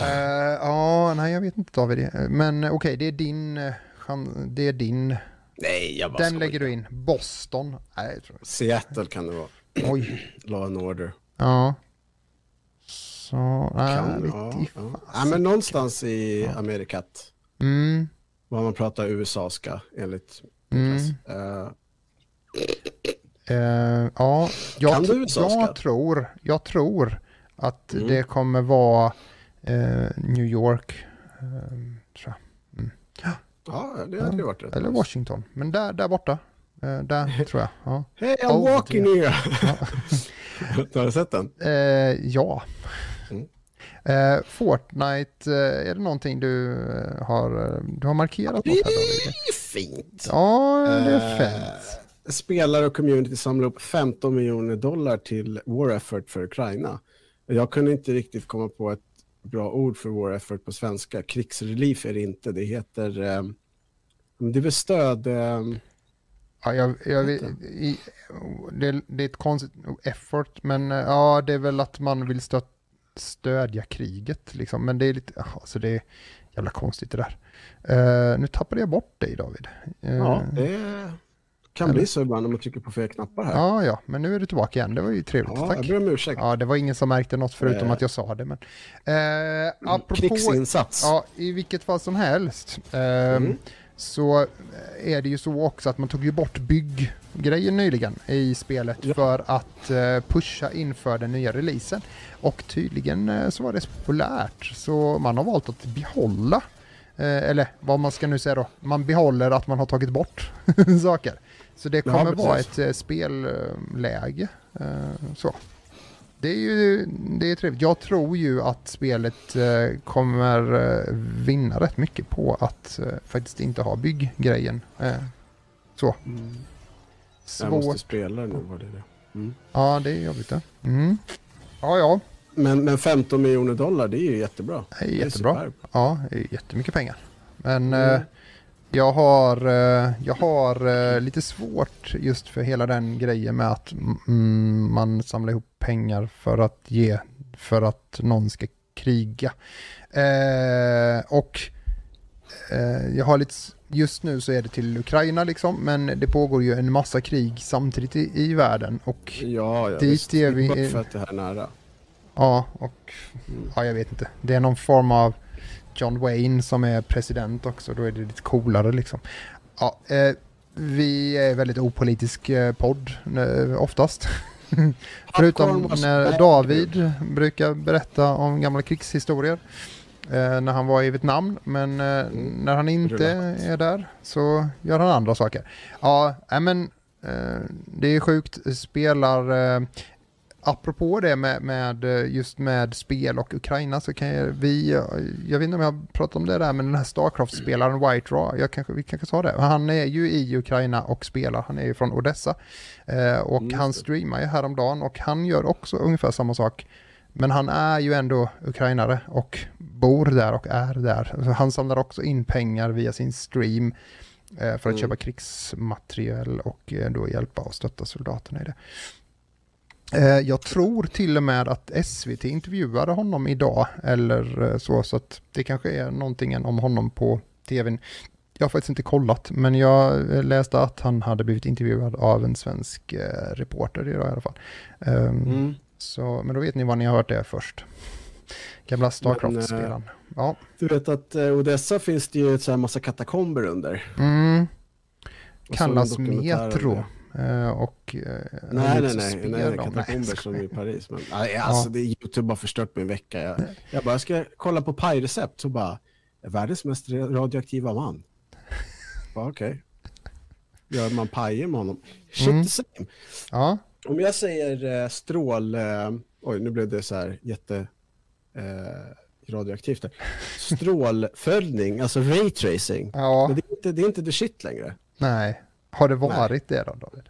Speaker 1: Eh, ja, nej jag vet inte David. Men okej, det är din, eh, det är din.
Speaker 2: Nej, jag bara
Speaker 1: Den lägger du in. Boston. Nej, jag tror
Speaker 2: Seattle kan det vara.
Speaker 1: Oj. <clears throat>
Speaker 2: Law and order.
Speaker 1: Ja. Nej,
Speaker 2: Kan, ja, ja. ja, men någonstans i Amerikat.
Speaker 1: Mm,
Speaker 2: Vad man pratar USA-ska enligt
Speaker 1: mm.
Speaker 2: Eh,
Speaker 1: Eh, ja, jag,
Speaker 2: du
Speaker 1: tr- jag tror, jag tror att
Speaker 2: Mm.
Speaker 1: det kommer vara eh, New York, eh, tror jag.
Speaker 2: ja, det hade ju varit rätt.
Speaker 1: eller. Washington. Men där, där borta, där <laughs> tror jag. Ja.
Speaker 2: Hey, I'm
Speaker 1: Oh,
Speaker 2: walking here! <laughs> du har sett den?
Speaker 1: Ja. Eh, Fortnite, eh, är det någonting du eh, har, eh, du har markerat
Speaker 2: Det
Speaker 1: här
Speaker 2: är fint.
Speaker 1: Ja, det är
Speaker 2: Eh,
Speaker 1: fint.
Speaker 2: Spelare och community samlar upp 15 miljoner dollar till War Effort för Ukraina. Jag kunde inte riktigt komma på ett bra ord för War Effort på svenska. Krigsrelief är det inte. Det heter... Eh, det är väl stöd... Eh,
Speaker 1: Ja, jag, jag, i, det, det är ett konstigt effort, men eh, ja, det är väl att man vill stö, stödja kriget liksom. Men det är lite, alltså det är jävla konstigt det där. Eh, nu tappade jag bort dig David. Eh,
Speaker 2: ja, det kan
Speaker 1: eller-
Speaker 2: bli så ibland om man trycker på fel knappar här.
Speaker 1: ja, ja, men nu är du tillbaka igen. Det var ju trevligt.
Speaker 2: Ja,
Speaker 1: Tack.
Speaker 2: jag ber om ursäkt.
Speaker 1: Ja, det var ingen som märkte något förutom
Speaker 2: Eh.
Speaker 1: att jag sa det. Men, eh, apropå,
Speaker 2: Krigsinsats.
Speaker 1: ja, I vilket fall som helst
Speaker 2: Mm.
Speaker 1: så är det ju så också att man tog ju bort bygggrejen nyligen i spelet
Speaker 2: Ja.
Speaker 1: för att eh, pusha inför den nya releasen. Och tydligen eh, så var det så populärt så man har valt att behålla eh, eller vad man ska nu säga då, man behåller att man har tagit bort <laughs> saker. Så det
Speaker 2: Ja,
Speaker 1: kommer vara
Speaker 2: precis.
Speaker 1: ett spelläge. Så. Det är ju det är trevligt. Jag tror ju att spelet kommer vinna rätt mycket på att faktiskt inte ha bygggrejen. Så.
Speaker 2: Mm. Jag måste
Speaker 1: Svårt.
Speaker 2: spela nu, var det det. Mm.
Speaker 1: Ja, det är jobbigt det. Mm. Ja, ja.
Speaker 2: Men, men 15 miljoner dollar, det är ju jättebra.
Speaker 1: Det är
Speaker 2: Det är
Speaker 1: jättebra. Ja, det är jättemycket pengar. Men
Speaker 2: Mm.
Speaker 1: eh, jag har, eh, jag har eh, lite svårt just för hela den grejen med att mm, man samlar ihop pengar för att ge, för att någon ska kriga. Eh, och eh, jag har lite, just nu så är det till Ukraina liksom, men det pågår ju en massa krig samtidigt i, i världen och
Speaker 2: Ja, ja
Speaker 1: Dit
Speaker 2: visst.
Speaker 1: är vi-
Speaker 2: Bara för att det här är nära.
Speaker 1: Ja, och ja, jag vet inte. Det är någon form av John Wayne som är president också. Då är det lite coolare liksom. Ja, eh, vi är väldigt opolitisk eh, podd eh, oftast. <laughs> Förutom när. David brukar berätta om gamla krigshistorier. Eh, när han var i Vietnam. Men eh,
Speaker 2: Mm.
Speaker 1: när han inte är där så gör han andra saker. Ja, men eh, det är sjukt. Spelar... Eh, apropå det med, med just med spel och Ukraina så kan jag, vi, jag vet inte om jag pratat om det där, men den här Starcraft-spelaren White Raw, jag kanske, vi kanske sa det, han är ju i Ukraina och spelar, han är ju från Odessa. Eh, och
Speaker 2: Mm,
Speaker 1: han streamar ju häromdagen och han gör också ungefär samma sak. Men han är ju ändå ukrainare och bor där och är där. Han samlar också in pengar via sin stream eh, för att
Speaker 2: Mm.
Speaker 1: köpa krigsmateriel och eh, då hjälpa och stötta soldaterna i det. Eh, Jag tror till och med att SVT intervjuade honom idag eller så, så att det kanske är någonting om honom på tvn. Jag har faktiskt inte kollat, men jag läste att han hade blivit intervjuad av en svensk reporter idag i alla fall. Ehm,
Speaker 2: Mm.
Speaker 1: Så, men då vet ni vad ni har hört det först. Gamla Starcraft-spelaren. Ja.
Speaker 2: Du vet att eh, Odessa finns det ju här massa katakomber under.
Speaker 1: Mm.
Speaker 2: Och
Speaker 1: Kallas
Speaker 2: en
Speaker 1: Metro. Eh, och, eh,
Speaker 2: Nej, nej, nej, nej, nej,
Speaker 1: om-
Speaker 2: katakomber som i. Paris. Men, alltså, det, YouTube har förstört min vecka. Jag, jag bara, ska kolla på pajrecept så bara, världens mest radioaktiva man. <laughs> Okej. Gör man pajer med honom? Shit
Speaker 1: Mm.
Speaker 2: the same.
Speaker 1: Ja,
Speaker 2: Om jag säger eh, strål... Eh, oj, nu blev det så här jätte... Eh, radioaktivt där. Strålföljning, alltså raytracing.
Speaker 1: ja,
Speaker 2: Men det, är inte, det är inte the shit längre.
Speaker 1: nej. Har det varit det då David?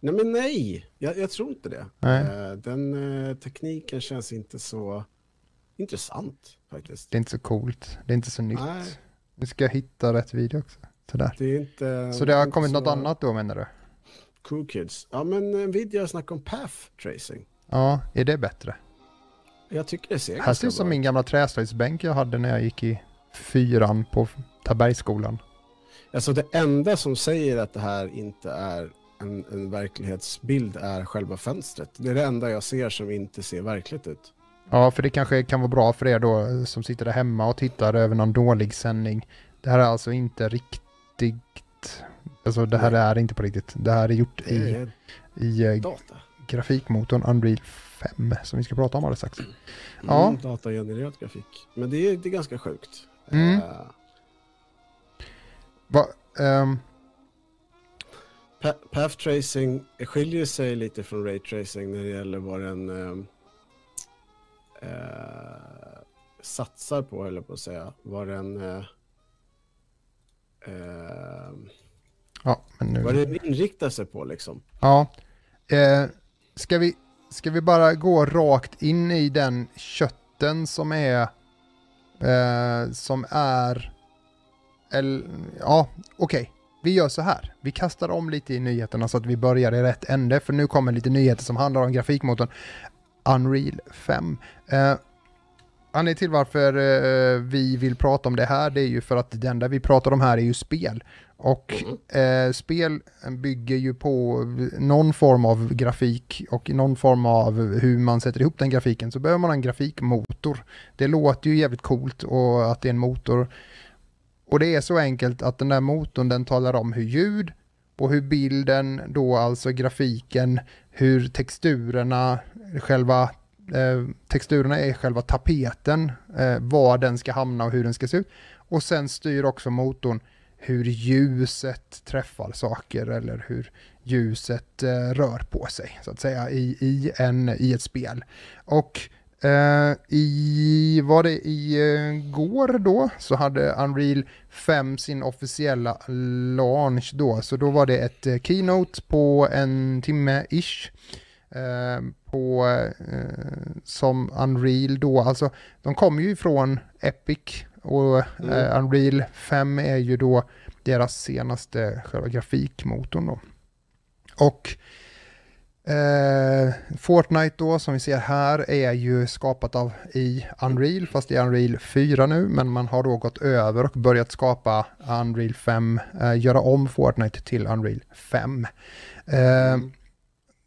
Speaker 2: Nej men nej, jag, jag tror inte det.
Speaker 1: Nej.
Speaker 2: Eh, den tekniken känns inte så intressant faktiskt.
Speaker 1: Det är inte så coolt. Det är inte så nytt.
Speaker 2: Nej.
Speaker 1: Nu ska jag hitta rätt video också. Sådär.
Speaker 2: Det är inte...
Speaker 1: Så det har kommit något
Speaker 2: så
Speaker 1: annat då menar du?
Speaker 2: Cool kids. Ja men Nvidia snackar om path tracing.
Speaker 1: Ja, är det bättre?
Speaker 2: Jag tycker det ser
Speaker 1: Här
Speaker 2: ganska
Speaker 1: ser det ut som
Speaker 2: bra
Speaker 1: min gamla träslöjdsbänk jag hade när jag gick i fyran på Tabergsskolan.
Speaker 2: Alltså det enda som säger att det här inte är en, en verklighetsbild är själva fönstret. Det är det enda jag ser som inte ser verkligt ut.
Speaker 1: Ja, för det kanske kan vara bra för er då som sitter där hemma och tittar över någon dålig sändning. Det här är alltså inte riktigt, alltså det här
Speaker 2: Nej.
Speaker 1: är inte på riktigt. Det här är gjort i, i eh,
Speaker 2: data.
Speaker 1: grafikmotorn Unreal 5 som vi ska prata om alldeles strax. Ja.
Speaker 2: Mm, datagenererad grafik. Men det är, det är ganska sjukt.
Speaker 1: Mm.
Speaker 2: Eh,
Speaker 1: Va,
Speaker 2: Pa- Path tracing skiljer sig lite från ray tracing när det gäller vad den ehm, eh, satsar på, eller på att säga. Vad den, eh,
Speaker 1: ja, men nu...
Speaker 2: vad den inriktar sig på liksom.
Speaker 1: Ja. Eh, ska, vi, ska vi bara gå rakt in i den kötten som är... Eh, som är... Eller, ja, okej. Vi gör så här. Vi kastar om lite i nyheterna så att vi börjar i rätt ände. För nu kommer lite nyheter som handlar om grafikmotorn Unreal 5. Eh, Anledningen till varför eh, vi vill prata om det här det är ju för att det enda vi pratar om här är ju spel. Och
Speaker 2: Mm.
Speaker 1: eh, spel bygger ju på någon form av grafik och någon form av hur man sätter ihop den grafiken så behöver man en grafikmotor. Det låter ju jävligt coolt och att det är en motor. Och det är så enkelt att den där motorn den talar om hur ljud och hur bilden då alltså grafiken, hur texturerna, själva eh, texturerna är själva tapeten, eh, var den ska hamna och hur den ska se ut. Och sen styr också motorn hur ljuset träffar saker eller hur ljuset eh, rör på sig så att säga i, i, en, i ett spel. Och eh, i, var det i eh, går då så hade Unreal 5 sin officiella launch då, så då var det ett eh, keynote på en timme-ish. Eh, på, eh, som Unreal då, alltså de kommer ju ifrån Epic och
Speaker 2: Mm.
Speaker 1: eh, Unreal 5 är ju då deras senaste själva grafikmotorn då. Och eh, Fortnite då som vi ser här är ju skapat av i Unreal fast i Unreal 4 nu men man har då gått över och börjat skapa Unreal 5, eh, göra om Fortnite till Unreal 5. Eh,
Speaker 2: Mm.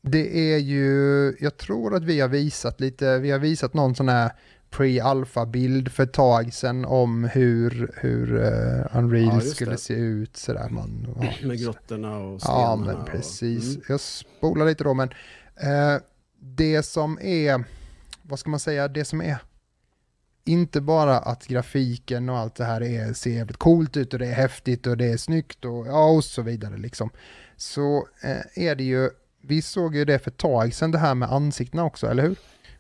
Speaker 1: det är ju, jag tror att vi har visat lite, vi har visat någon sån här pre-alpha-bild för ett tag sedan om hur, hur uh, Unreal
Speaker 2: Ja,
Speaker 1: skulle
Speaker 2: det.
Speaker 1: se ut. Sådär, man, ja. <clears throat>
Speaker 2: Med grottorna och stenarna.
Speaker 1: Ja, men
Speaker 2: och-
Speaker 1: precis.
Speaker 2: Mm.
Speaker 1: Jag spolar lite då, men eh, det som är, vad ska man säga, det som är inte bara att grafiken och allt det här är, ser jävligt coolt ut och det är häftigt och det är snyggt och, ja, och så vidare liksom. Så eh, är det ju, vi såg ju det för ett tag sedan det här med ansiktena också, eller hur?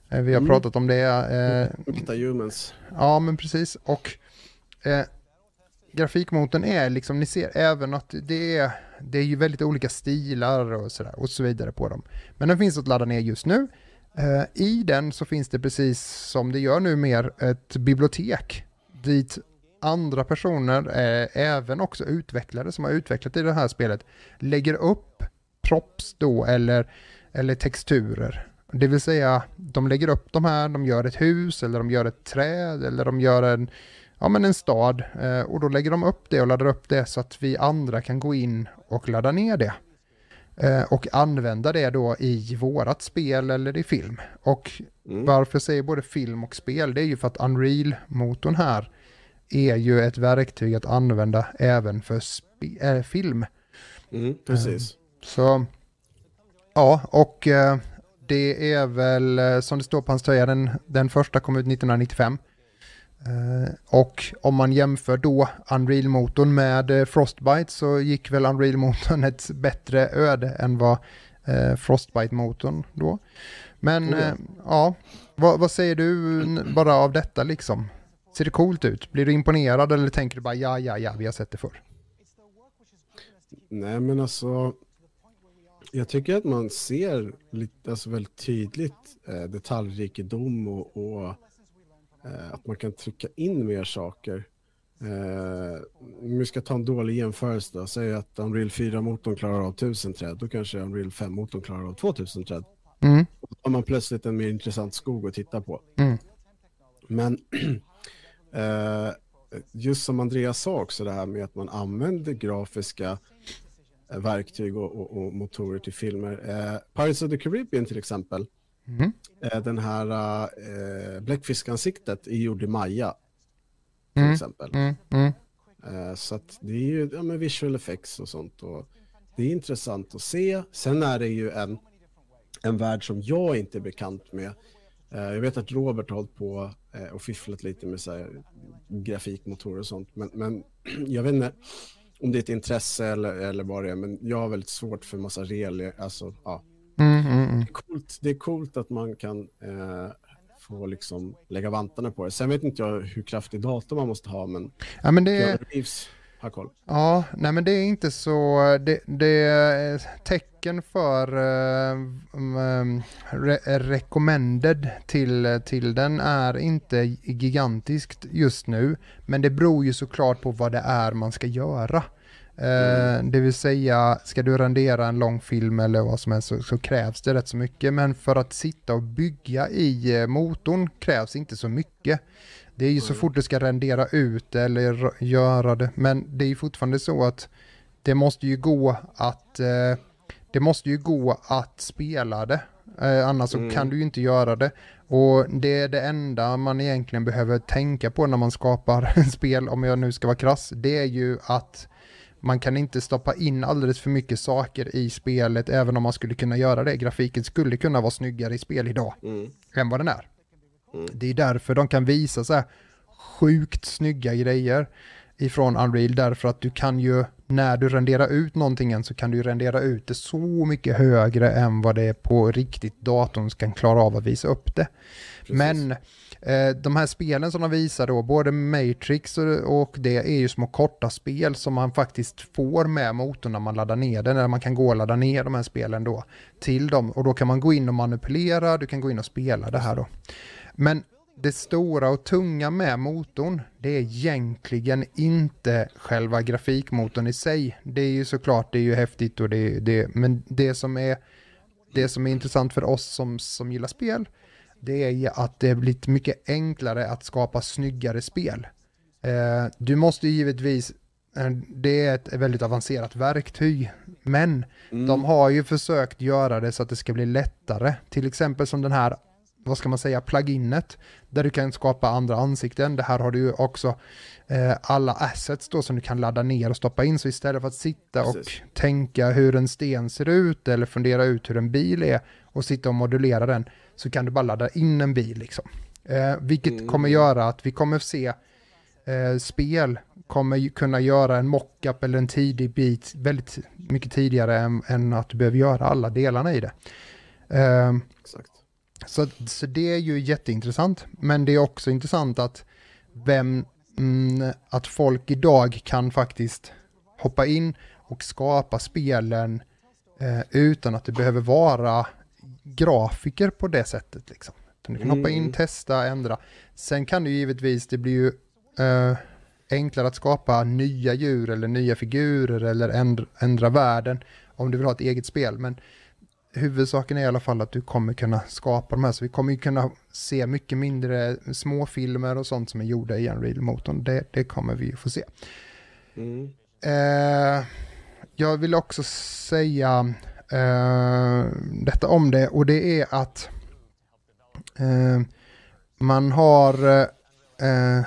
Speaker 1: Eh, vi har
Speaker 2: Mm.
Speaker 1: pratat om det. Eh,
Speaker 2: Metahumans.
Speaker 1: Ja, men precis. Och eh, grafikmotorn är liksom, ni ser även att det är, det är ju väldigt olika stilar och sådär och så vidare på dem. Men den finns att ladda ner just nu. Eh, I den så finns det precis som det gör nu mer ett bibliotek dit andra personer, eh, även också utvecklare som har utvecklat i det här spelet, lägger upp props då eller, eller texturer. Det vill säga, de lägger upp de här, de gör ett hus eller de gör ett träd eller de gör en, ja, men en stad eh, och då lägger de upp det och laddar upp det så att vi andra kan gå in och ladda ner det. Eh, och använda det då i vårat spel eller i film. Och
Speaker 2: Mm.
Speaker 1: varför jag säger både film och spel, det är ju för att Unreal-motorn här är ju ett verktyg att använda även för äh, film.
Speaker 2: Mm, precis.
Speaker 1: Så ja, och eh, det är väl eh, som det står på hans tröja, den, den första kom ut 1995. Eh, och om man jämför då Unreal-motorn med eh, Frostbite så gick väl Unreal-motorn <laughs> ett bättre öde än vad eh, Frostbite-motorn då. Men
Speaker 2: Oh ja.
Speaker 1: vad, vad säger du bara av detta liksom? Ser det coolt ut? Blir du imponerad eller tänker du bara ja, ja, ja, vi har sett det förr?
Speaker 2: Nej, men alltså. Jag tycker att man ser lite, alltså väldigt tydligt eh, detaljrikedom och, och eh, att man kan trycka in mer saker. Eh, om vi ska ta en dålig jämförelse då, säg att Unreal 4-motorn klarar av 1000 träd, då kanske Unreal 5-motorn klarar av 2000 träd.
Speaker 1: Mm,
Speaker 2: Då har man plötsligt en mer intressant skog att titta på.
Speaker 1: mm,
Speaker 2: Men <clears throat> eh, just som Andreas sa också det här med att man använder grafiska verktyg och, och, och motorer till filmer. Eh, Pirates of the Caribbean till exempel
Speaker 1: Mm.
Speaker 2: Eh, den här eh, bläckfiskansiktet är gjord i Maya till
Speaker 1: Mm.
Speaker 2: exempel.
Speaker 1: Mm. Mm.
Speaker 2: Eh, så att det är ju ja, men visual effects och sånt. Och det är intressant att se. Sen är det ju en, en värld som jag inte är bekant med. Eh, jag vet att Robert har hållit på eh, och fifflat lite med så grafikmotorer och sånt. Men, men <clears throat> jag vet inte om det är ett intresse eller, eller vad det är. Men jag har väldigt svårt för massa rel. Alltså, ja.
Speaker 1: Mm. Mm. Mm.
Speaker 2: det, är coolt, det är coolt att man kan eh, få liksom lägga vantarna på det. Sen vet inte jag hur kraftig dator man måste ha. Men
Speaker 1: Ja, men det,
Speaker 2: Keanu Reeves har koll.
Speaker 1: Ja, nej men det är inte så, det, det är tecken för um, re, recommended till, till den är inte gigantiskt just nu, men det beror ju såklart på vad det är man ska göra. Eh, det vill säga, ska du rendera en lång film eller vad som helst så, så krävs det rätt så mycket, men för att sitta och bygga i eh, motorn krävs inte så mycket. Det är ju så
Speaker 2: Mm.
Speaker 1: fort du ska rendera ut eller göra det, men det är ju fortfarande så att det måste ju gå att eh, det måste ju gå att spela det. Eh, annars
Speaker 2: Mm.
Speaker 1: så kan du ju inte göra det. Och det är det enda man egentligen behöver tänka på när man skapar <laughs> spel, om jag nu ska vara krass, det är ju att man kan inte stoppa in alldeles för mycket saker i spelet, även om man skulle kunna göra det. Grafiken skulle kunna vara snyggare i spel idag
Speaker 2: Mm.
Speaker 1: än vad den är.
Speaker 2: Mm.
Speaker 1: Det är därför de kan visa så här sjukt snygga grejer ifrån Unreal, därför att du kan ju, när du renderar ut någonting än så kan du ju rendera ut det så mycket högre än vad det är på riktigt datorn kan klara av att visa upp det.
Speaker 2: Precis.
Speaker 1: Men eh, de här spelen som de visar då, både Matrix och, och det är ju små korta spel som man faktiskt får med motorn när man laddar ner den, eller man kan gå och ladda ner de här spelen då till dem och då kan man gå in och manipulera, du kan gå in och spela det här då. Men det stora och tunga med motorn, det är egentligen inte själva grafikmotorn i sig. Det är ju såklart, det är ju häftigt och det, det men det som är det som är intressant för oss som, som gillar spel, det är ju att det är mycket enklare att skapa snyggare spel. Eh, du måste ju givetvis, eh, det är ett väldigt avancerat verktyg, men
Speaker 2: Mm.
Speaker 1: de har ju försökt göra det så att det ska bli lättare. Till exempel som den här, vad ska man säga, pluginet, där du kan skapa andra ansikten. Det här har du ju också eh, alla assets då som du kan ladda ner och stoppa in. Så istället för att sitta och
Speaker 2: Precis.
Speaker 1: tänka hur en sten ser ut eller fundera ut hur en bil är och sitta och modulera den, så kan du bara ladda in en bil liksom. Eh, vilket
Speaker 2: Mm.
Speaker 1: kommer göra att vi kommer se eh, spel kommer kunna göra en mockup eller en tidig bit väldigt mycket tidigare än, än att du behöver göra alla delarna i det. Ehm,
Speaker 2: Exakt.
Speaker 1: Så, så det är ju jätteintressant, men det är också intressant att vem, mm, att folk idag kan faktiskt hoppa in och skapa spelen eh, utan att det behöver vara grafiker på det sättet. Liksom. Du kan hoppa in,
Speaker 2: Mm.
Speaker 1: testa, ändra. Sen kan du givetvis, det blir ju eh, enklare att skapa nya djur eller nya figurer eller ändra, ändra världen om du vill ha ett eget spel. Men huvudsaken är i alla fall att du kommer kunna skapa de här, så vi kommer ju kunna se mycket mindre småfilmer och sånt som är gjorda i Unreal-motorn. Det, det kommer vi ju få se.
Speaker 2: Mm.
Speaker 1: Eh, jag vill också säga eh, detta om det och det är att eh, man har eh,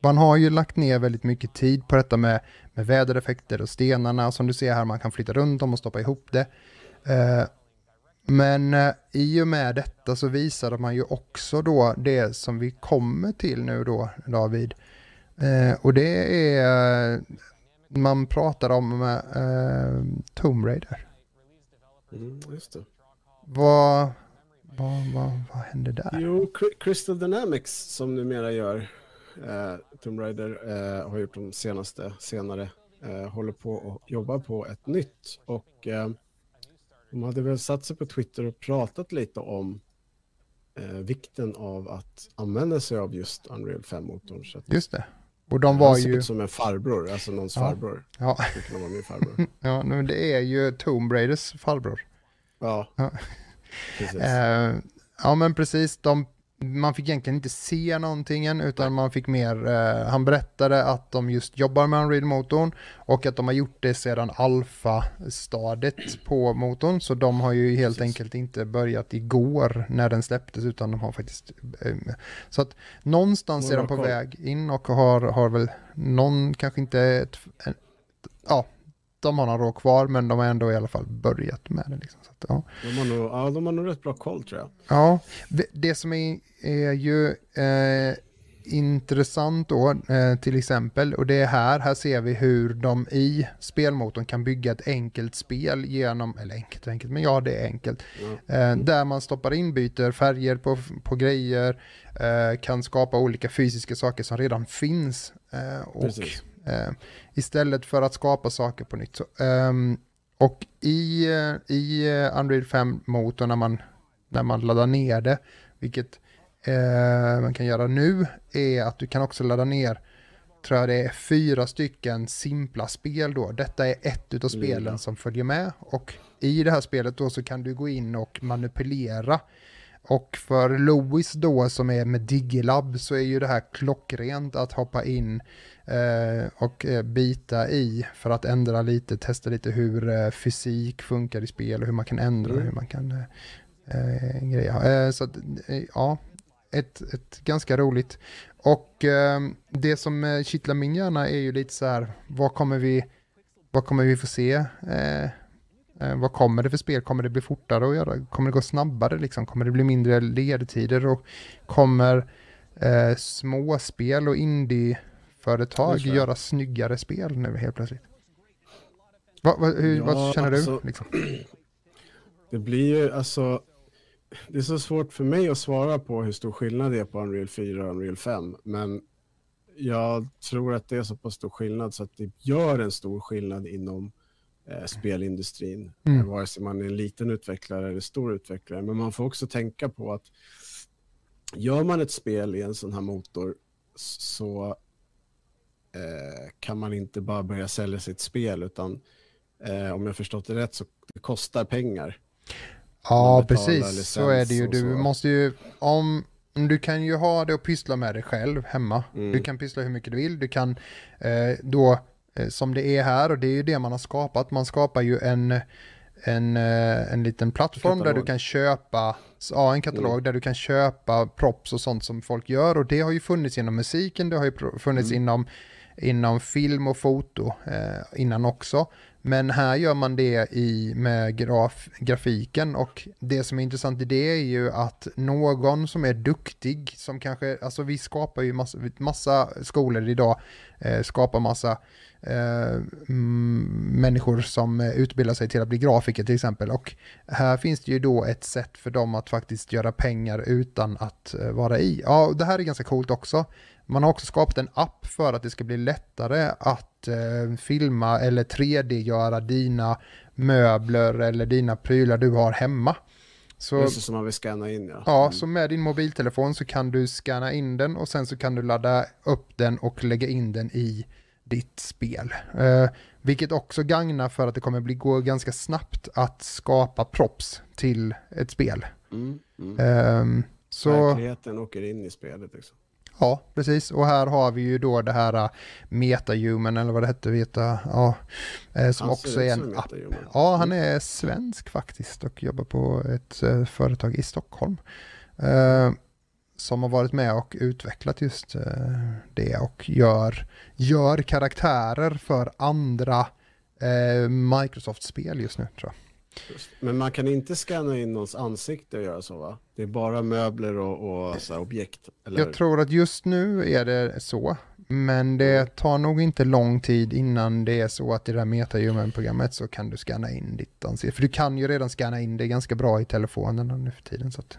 Speaker 1: man har ju lagt ner väldigt mycket tid på detta med, med vädereffekter och stenarna som du ser här, man kan flytta runt dem och stoppa ihop det. Eh, men eh, i och med detta så visade man ju också då det som vi kommer till nu då, David. Eh, och det är, eh, man pratar om eh, Tomb Raider.
Speaker 2: Mm, just det.
Speaker 1: Vad, vad, vad, vad hände där?
Speaker 2: Jo, Cry- Crystal Dynamics som numera gör eh, Tomb Raider eh, har gjort de senaste senare håller på och jobbar på ett nytt och de hade väl satt sig på Twitter och pratat lite om eh, vikten av att använda sig av just Unreal 5-motorn. Så att
Speaker 1: Just det. Och de
Speaker 2: han
Speaker 1: var
Speaker 2: ser
Speaker 1: ju,
Speaker 2: ut som en farbror, alltså någons
Speaker 1: Ja.
Speaker 2: farbror.
Speaker 1: ja,
Speaker 2: kunna vara min farbror. <laughs>
Speaker 1: ja, men det är ju Tomb Raiders farbror.
Speaker 2: Ja,
Speaker 1: Ja.
Speaker 2: precis.
Speaker 1: Eh, ja men precis, de, man fick egentligen inte se någonting än, utan man fick mer, eh, han berättade att de just jobbar med Unreal-motorn och att de har gjort det sedan alfa-stadiet på motorn, så de har ju helt
Speaker 2: Precis.
Speaker 1: enkelt inte börjat igår när den släpptes, utan de har faktiskt, eh, så att någonstans är de på väg in och har, har väl någon, kanske inte ett, en, ja, de har några år kvar, men de har ändå i alla fall börjat med det. Liksom. Så att, ja.
Speaker 2: De har nog, ja, de har nog rätt bra koll tror jag.
Speaker 1: Ja, det- som är, är ju eh, intressant då, eh, till exempel, och det är här, här ser vi hur de i spelmotorn kan bygga ett enkelt spel genom, eller enkelt enkelt, men ja det är enkelt,
Speaker 2: Ja.
Speaker 1: eh, där man stoppar in, byter färger på, på grejer, eh, kan skapa olika fysiska saker som redan finns. Eh, och
Speaker 2: Precis.
Speaker 1: Eh, istället för att skapa saker på nytt. Så, ehm, och i, eh, i eh, Unreal 5-motorn när man, när man laddar ner det, vilket man kan göra nu, är att du kan också ladda ner, tror jag det är fyra stycken simpla spel då. Detta är ett utav spelen
Speaker 2: Lilla.
Speaker 1: som följer med och i det här spelet då så kan du gå in och manipulera och för Louis då som är med Digilab så är ju det här klockrent att hoppa in och eh, bita i för att ändra lite, testa lite hur eh, fysik funkar i spel och hur man kan ändra
Speaker 2: Mm.
Speaker 1: hur man kan eh, eh, greja. Eh, så att, eh, ja, ett, ett ganska roligt. Och eh, det som eh, kittlar min hjärna är ju lite så här, vad kommer vi, vad kommer vi få se? Eh, eh, vad kommer det för spel? Kommer det bli fortare att göra? Kommer det gå snabbare liksom? Kommer det bli mindre ledtider? Och kommer eh, småspel och indieföretag
Speaker 2: Det.
Speaker 1: göra snyggare spel nu helt plötsligt? Va, va, hur,
Speaker 2: Ja,
Speaker 1: vad känner
Speaker 2: alltså-
Speaker 1: du? Liksom? <clears throat>
Speaker 2: Det blir ju alltså, det är så svårt för mig att svara på hur stor skillnad det är på Unreal 4 och Unreal 5. Men jag tror att det är så pass stor skillnad så att det gör en stor skillnad inom eh, spelindustrin.
Speaker 1: Mm.
Speaker 2: Eh, vare sig man är en liten utvecklare eller stor utvecklare. Men man får också tänka på att gör man ett spel i en sån här motor så eh, kan man inte bara börja sälja sitt spel utan eh, om jag förstått det rätt så det kostar pengar.
Speaker 1: Ja, precis. Så är det ju. Du måste ju, om, du kan ju ha det och pyssla med det själv hemma.
Speaker 2: Mm.
Speaker 1: Du kan pyssla hur mycket du vill. Du kan eh, då, eh, som det är här, och det är ju det man har skapat, man skapar ju en, en, eh, en liten plattform där du kan köpa, ja en katalog
Speaker 2: Mm.
Speaker 1: där du kan köpa props och sånt som folk gör och det har ju funnits inom musiken, det har ju funnits
Speaker 2: Mm.
Speaker 1: inom, inom film och foto eh, innan också. Men här gör man det i, med graf, grafiken och det som är intressant i det är ju att någon som är duktig, som kanske, alltså vi skapar ju massa, massa skolor idag, eh, skapar massa eh, mm, människor som utbildar sig till att bli grafiker till exempel. Och här finns det ju då ett sätt för dem att faktiskt göra pengar utan att eh, vara i. Ja, det här är ganska coolt också. Man har också skapat en app för att det ska bli lättare att eh, filma eller 3D-göra dina möbler eller dina prylar du har hemma. Så,
Speaker 2: Just som man vill scanna in ja.
Speaker 1: ja,
Speaker 2: Mm.
Speaker 1: så med din mobiltelefon så kan du scanna in den och sen så kan du ladda upp den och lägga in den i ditt spel. Eh, vilket också gagnar för att det kommer bli gå ganska snabbt att skapa props till ett spel.
Speaker 2: Mm. Mm.
Speaker 1: Ehm, så...
Speaker 2: Verkligheten åker in i spelet. Liksom.
Speaker 1: Ja, precis. Och här har vi ju då det här uh, MetaHuman eller vad det hette, veta, ja, eh, som
Speaker 2: Han
Speaker 1: också är en app. Ja, han är svensk faktiskt och jobbar på ett eh, företag i Stockholm. Eh, som har varit med och utvecklat just eh, det och gör, gör karaktärer för andra eh, Microsoft-spel just nu tror jag.
Speaker 2: Men man kan inte scanna in någons ansikte och göra så va? Det är bara möbler och, och så objekt. Eller?
Speaker 1: Jag tror att just nu är det så, men det tar nog inte lång tid innan det är så att i det här MetaHuman-programmet så kan du scanna in ditt ansikte. För du kan ju redan scanna in det ganska bra i telefonen nu för tiden. Så att,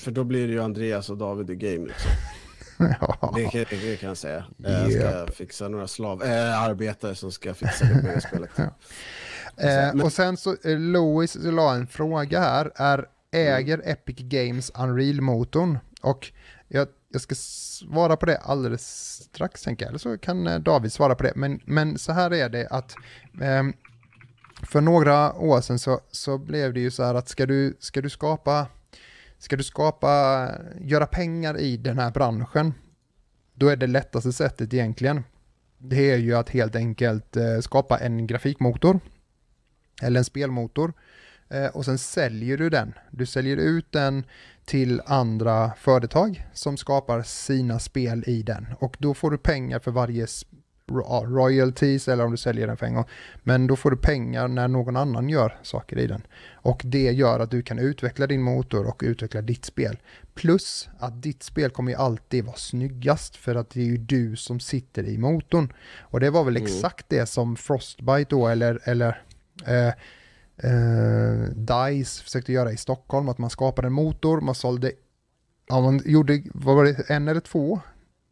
Speaker 2: För då blir det ju Andreas och David i game. Liksom. <laughs>
Speaker 1: ja.
Speaker 2: Det, kan- det kan jag säga. Eh, Jag ska fixa några slav, äh, arbetare som ska fixa det på det spelet. <laughs>
Speaker 1: Ja. Eh,
Speaker 2: Men-
Speaker 1: och sen så, eh, Louis la en fråga här, är äger Epic Games Unreal-motorn? Och jag, jag ska svara på det alldeles strax, tänker jag. eller så kan eh, David svara på det. Men, men så här är det att ehm, för några år sedan så, så blev det ju så här att ska du, ska du skapa ska du skapa, göra pengar i den här branschen, då är det lättaste sättet egentligen, det är ju att helt enkelt eh, skapa en grafikmotor eller en spelmotor eh, och sen säljer du den. Du säljer ut den till andra företag som skapar sina spel i den och då får du pengar för varje royalties eller om du säljer den för en gång. Men då får du pengar när någon annan gör saker i den. Och det gör att du kan utveckla din motor och utveckla ditt spel. Plus att ditt spel kommer ju alltid vara snyggast för att det är ju du som sitter i motorn. Och det var väl mm. exakt det som Frostbite då eller, eller eh, eh, DICE försökte göra i Stockholm. Att man skapade en motor, man sålde, ja man gjorde, vad var det, en eller två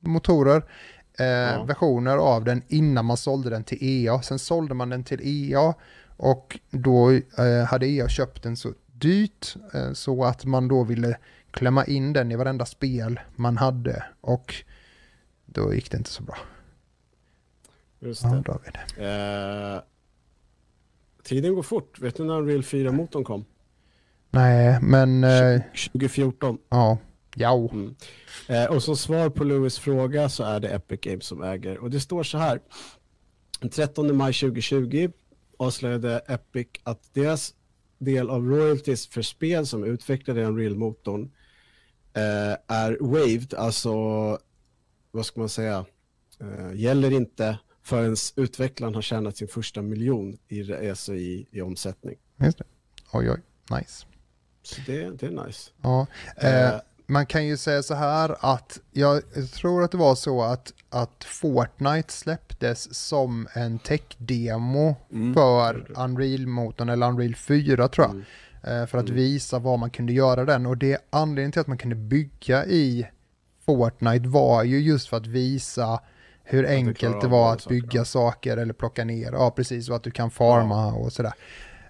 Speaker 1: motorer eh, ja. versioner av den innan man sålde den till EA. Sen sålde man den till EA och då eh, hade EA köpt den så dyrt eh, så att man då ville klämma in den i varenda spel man hade och då gick det inte så bra.
Speaker 2: Just det. David. Eh, tiden går fort. Vet du när Unreal 4-motorn kom?
Speaker 1: Nej, men...
Speaker 2: 2014.
Speaker 1: Ja. Ja. Mm.
Speaker 2: Eh, och som svar på Louis fråga så är det Epic Games som äger. Och det står så här. Den 13 maj 2020 avslöjade Epic att deras del av royalties för spel som utvecklade Unreal-motorn eh, är waived, alltså vad ska man säga, eh, gäller inte förrän utvecklaren har tjänat sin första miljon i, alltså i, i omsättning.
Speaker 1: Just det. Oj, oj, nice.
Speaker 2: Så det, det är nice.
Speaker 1: Ja, eh, eh man kan ju säga så här att jag tror att det var så att, att Fortnite släpptes som en tech-demo mm. för Unreal-motorn eller Unreal 4 tror jag. Mm. Eh, för att mm. visa vad man kunde göra den och det anledningen till att man kunde bygga i Fortnite var ju just för att visa hur enkelt det var att bygga saker eller plocka ner, ja precis, och att du kan farma och sådär.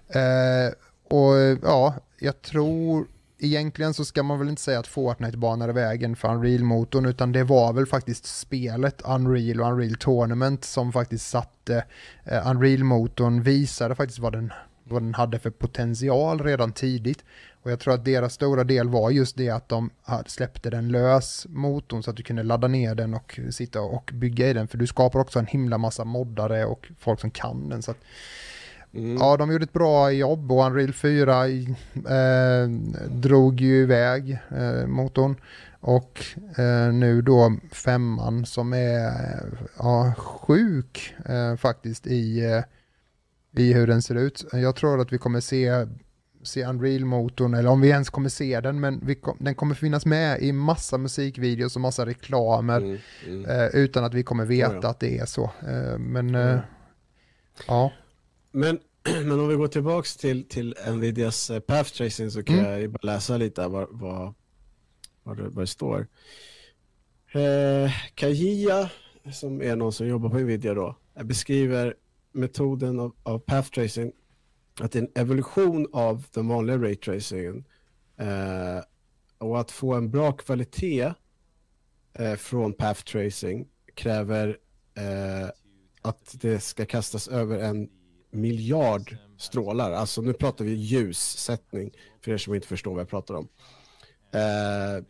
Speaker 1: Eh, och ja, jag tror egentligen så ska man väl inte säga att Fortnite banade vägen för Unreal-motorn, utan det var väl faktiskt spelet Unreal och Unreal Tournament som faktiskt satte eh, Unreal-motorn, visade faktiskt vad den, vad den hade för potential redan tidigt. Och jag tror att deras stora del var just det att de släppte den lös, motorn, så att du kunde ladda ner den och sitta och bygga i den, för du skapar också en himla massa moddare och folk som kan den. Så att, Mm. Ja, de gjorde ett bra jobb och Unreal 4 eh, drog ju iväg eh, motorn. Och eh, nu då femman som är ja, sjuk eh, faktiskt i, eh, i hur den ser ut. Jag tror att vi kommer se, se Unreal-motorn, eller om vi ens kommer se den, men vi, den kommer finnas med i massa musikvideos och massa reklamer mm, mm. Eh, utan att vi kommer veta ja, ja. att det är så. men ja.
Speaker 2: Men, <clears throat> men om vi går tillbaka till, till Nvidias eh, path tracing så kan mm. jag bara läsa lite vad, vad, vad, det, vad det står. Eh, Kajia, som är någon som jobbar på Nvidia då, beskriver metoden av, av path tracing att det är en evolution av den vanliga raytracingen eh, och att få en bra kvalitet eh, från path tracing kräver eh, att det ska kastas över en miljard strålar. Alltså nu pratar vi ljussättning för er som inte förstår vad jag pratar om. Eh,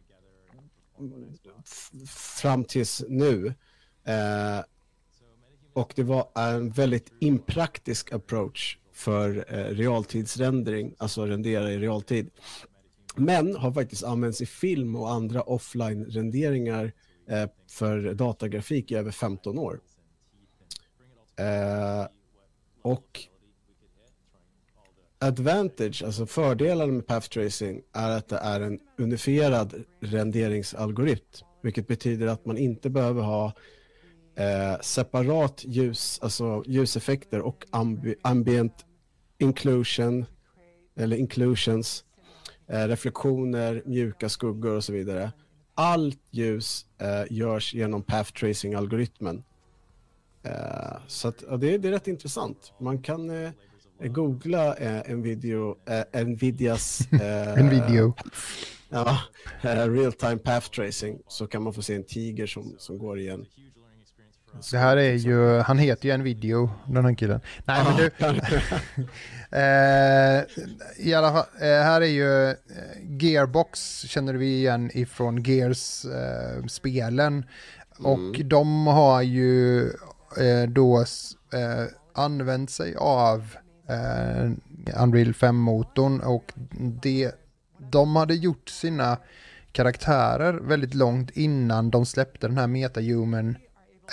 Speaker 2: fram tills nu. Eh, och det var en väldigt impraktisk approach för eh, realtidsrendering, alltså rendera i realtid. Men har faktiskt använts i film och andra offline-renderingar eh, för datagrafik i över 15 år. Eh, och advantage, alltså fördelen med path tracing är att det är en unifierad renderingsalgoritm, vilket betyder att man inte behöver ha eh, separat ljus, alltså ljuseffekter och ambi ambient inclusion eller inclusions, eh, reflektioner, mjuka skuggor och så vidare. Allt ljus eh, görs genom path tracing-algoritmen Uh, så att, ja, det, det, är rätt intressant. Man kan uh, googla en video, uh, Nvidias...
Speaker 1: en video.
Speaker 2: Ja, real time path tracing så kan man få se en tiger som, som går igen.
Speaker 1: Det här är ju, han heter ju en video, den här killen. Nej men du, <laughs> eh, i alla fall, eh, här är ju eh, Gearbox känner vi igen ifrån Gears-spelen. Eh, och mm. de har ju då använt sig av Unreal 5-motorn och det, de hade gjort sina karaktärer väldigt långt innan de släppte den här metahuman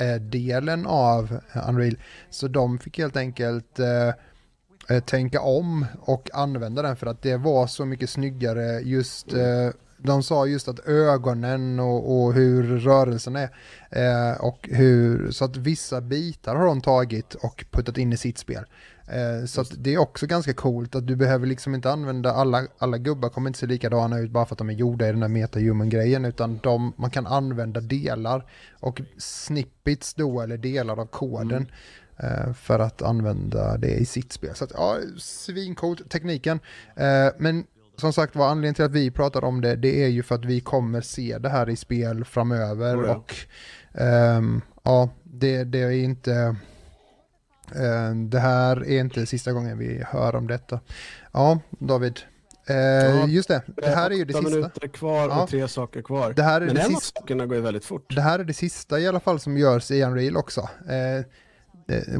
Speaker 1: Eh, delen av eh, Unreal. Så de fick helt enkelt eh, eh, tänka om och använda den för att det var så mycket snyggare just eh, de sa just att ögonen och, och hur rörelsen är eh, och hur, så att vissa bitar har de tagit och puttat in i sitt spel. Eh, så det är också ganska coolt att du behöver liksom inte använda alla, alla gubbar kommer inte se likadana ut bara för att de är gjorda i den där metahuman-grejen utan de, man kan använda delar och snippets då eller delar av koden mm. Eh, för att använda det i sitt spel. Så att, ja, svincoolt tekniken. Eh, men som sagt var, anledningen till att vi pratar om det, det är ju för att vi kommer se det här i spel framöver. Oh ja. Och um, ja, det, det, är inte... Um, det här är inte sista gången vi hör om detta. Ja, David. Uh, ja, just det, det här är ju det sista.
Speaker 2: minuter kvar och ja. tre saker kvar.
Speaker 1: Det här är
Speaker 2: Men
Speaker 1: det
Speaker 2: en
Speaker 1: sista.
Speaker 2: av sakerna går ju väldigt fort.
Speaker 1: Det här är det sista i alla fall som görs i Unreal också. Uh,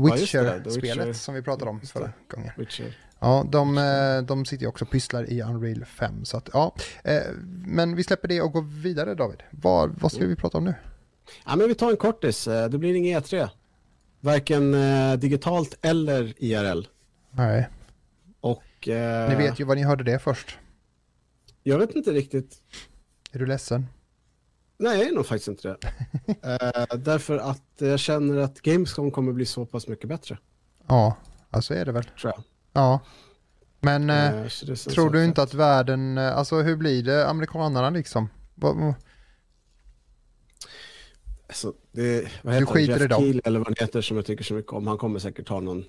Speaker 1: Witcher-spelet ja, som vi pratade om förra gången. Witcher. Ja, de, eh, de sitter ju också och pysslar i Unreal 5. Så att, ja. Eh, men vi släpper det och går vidare David. Vad, vad ska vi prata om nu?
Speaker 2: Ja, men vi tar en kortis. Eh, det blir ingen E3. Varken digitalt eller IRL.
Speaker 1: Nej.
Speaker 2: Och...
Speaker 1: Eh... Ni vet ju vad ni hörde det först.
Speaker 2: Jag vet inte riktigt.
Speaker 1: Är du ledsen?
Speaker 2: Nej, jag är nog faktiskt inte det. uh, <laughs> därför att jag känner att Gamescom kommer bli så pass mycket bättre.
Speaker 1: Ja, alltså är det väl.
Speaker 2: Tror jag.
Speaker 1: Ja. Men uh, tror du inte att världen, uh, alltså hur blir det amerikanerna liksom?
Speaker 2: Alltså, det, vad heter du skiter Jeff i dem. Keel eller vad han heter som jag tycker så mycket om. Han kommer säkert ha någon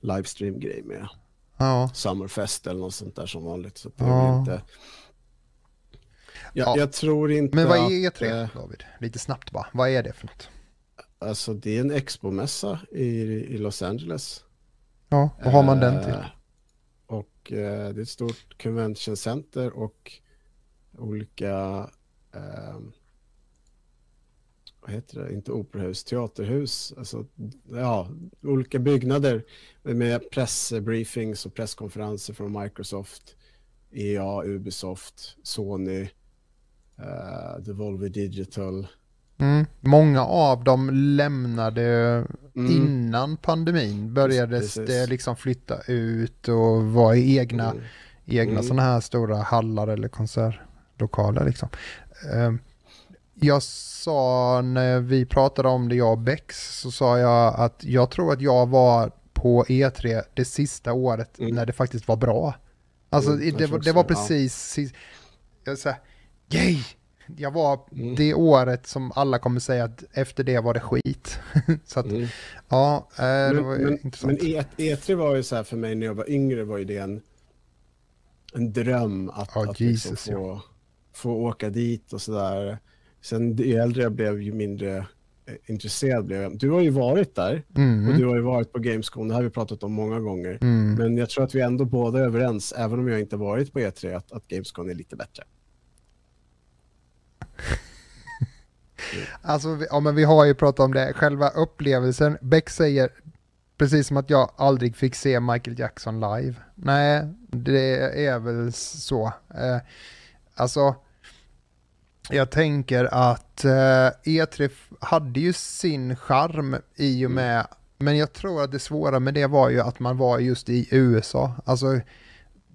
Speaker 2: livestream-grej med
Speaker 1: ja.
Speaker 2: Summerfest eller något sånt där som vanligt. Så det ja. inte jag, ja. jag tror inte
Speaker 1: Men vad är E3 att, David? Lite snabbt bara. Vad är det för något?
Speaker 2: Alltså det är en expomässa i, i Los Angeles.
Speaker 1: Ja, vad har man den till?
Speaker 2: Eh, och eh, det är ett stort convention center och olika eh, vad heter det, inte operahus, teaterhus, alltså ja, olika byggnader med pressbriefings och presskonferenser från Microsoft, EA, Ubisoft, Sony, uh, Devolver Digital.
Speaker 1: Mm. Många av dem lämnade mm. innan pandemin. Började det liksom flytta ut och vara i egna, mm. egna mm. sådana här stora hallar eller konsertlokaler. Liksom. Uh, jag sa när vi pratade om det, jag och Bex, så sa jag att jag tror att jag var på E3 det sista året mm. när det faktiskt var bra. Alltså mm, det, det, var precis, ja. jag, här, yay! Jag var mm. det året som alla kommer säga att efter det var det skit. <laughs> så att, mm. ja, äh, men, det var
Speaker 2: men,
Speaker 1: intressant.
Speaker 2: Men E, E3 var ju så här för mig när jag var yngre var ju det en, en dröm att, oh, att Jesus, liksom få, ja. få åka dit och sådär. Sen ju äldre jag blev ju mindre eh, intresserad blev jag. Du har ju varit där mm. och du har ju varit på Gamescom, det har vi pratat om många gånger. Mm. Men jag tror att vi ändå båda är överens, även om jag inte varit på E3, att, att Gamescom är lite bättre. <laughs>
Speaker 1: Alltså, ja, men vi har ju pratat om det, själva upplevelsen. Beck säger, precis som att jag aldrig fick se Michael Jackson live. Nej, det är väl så. Eh, alltså, jag tänker att eh, E3 hade ju sin charm i och mm. med, mm. men jag tror att det svåra med det var ju att man var just i USA. Alltså,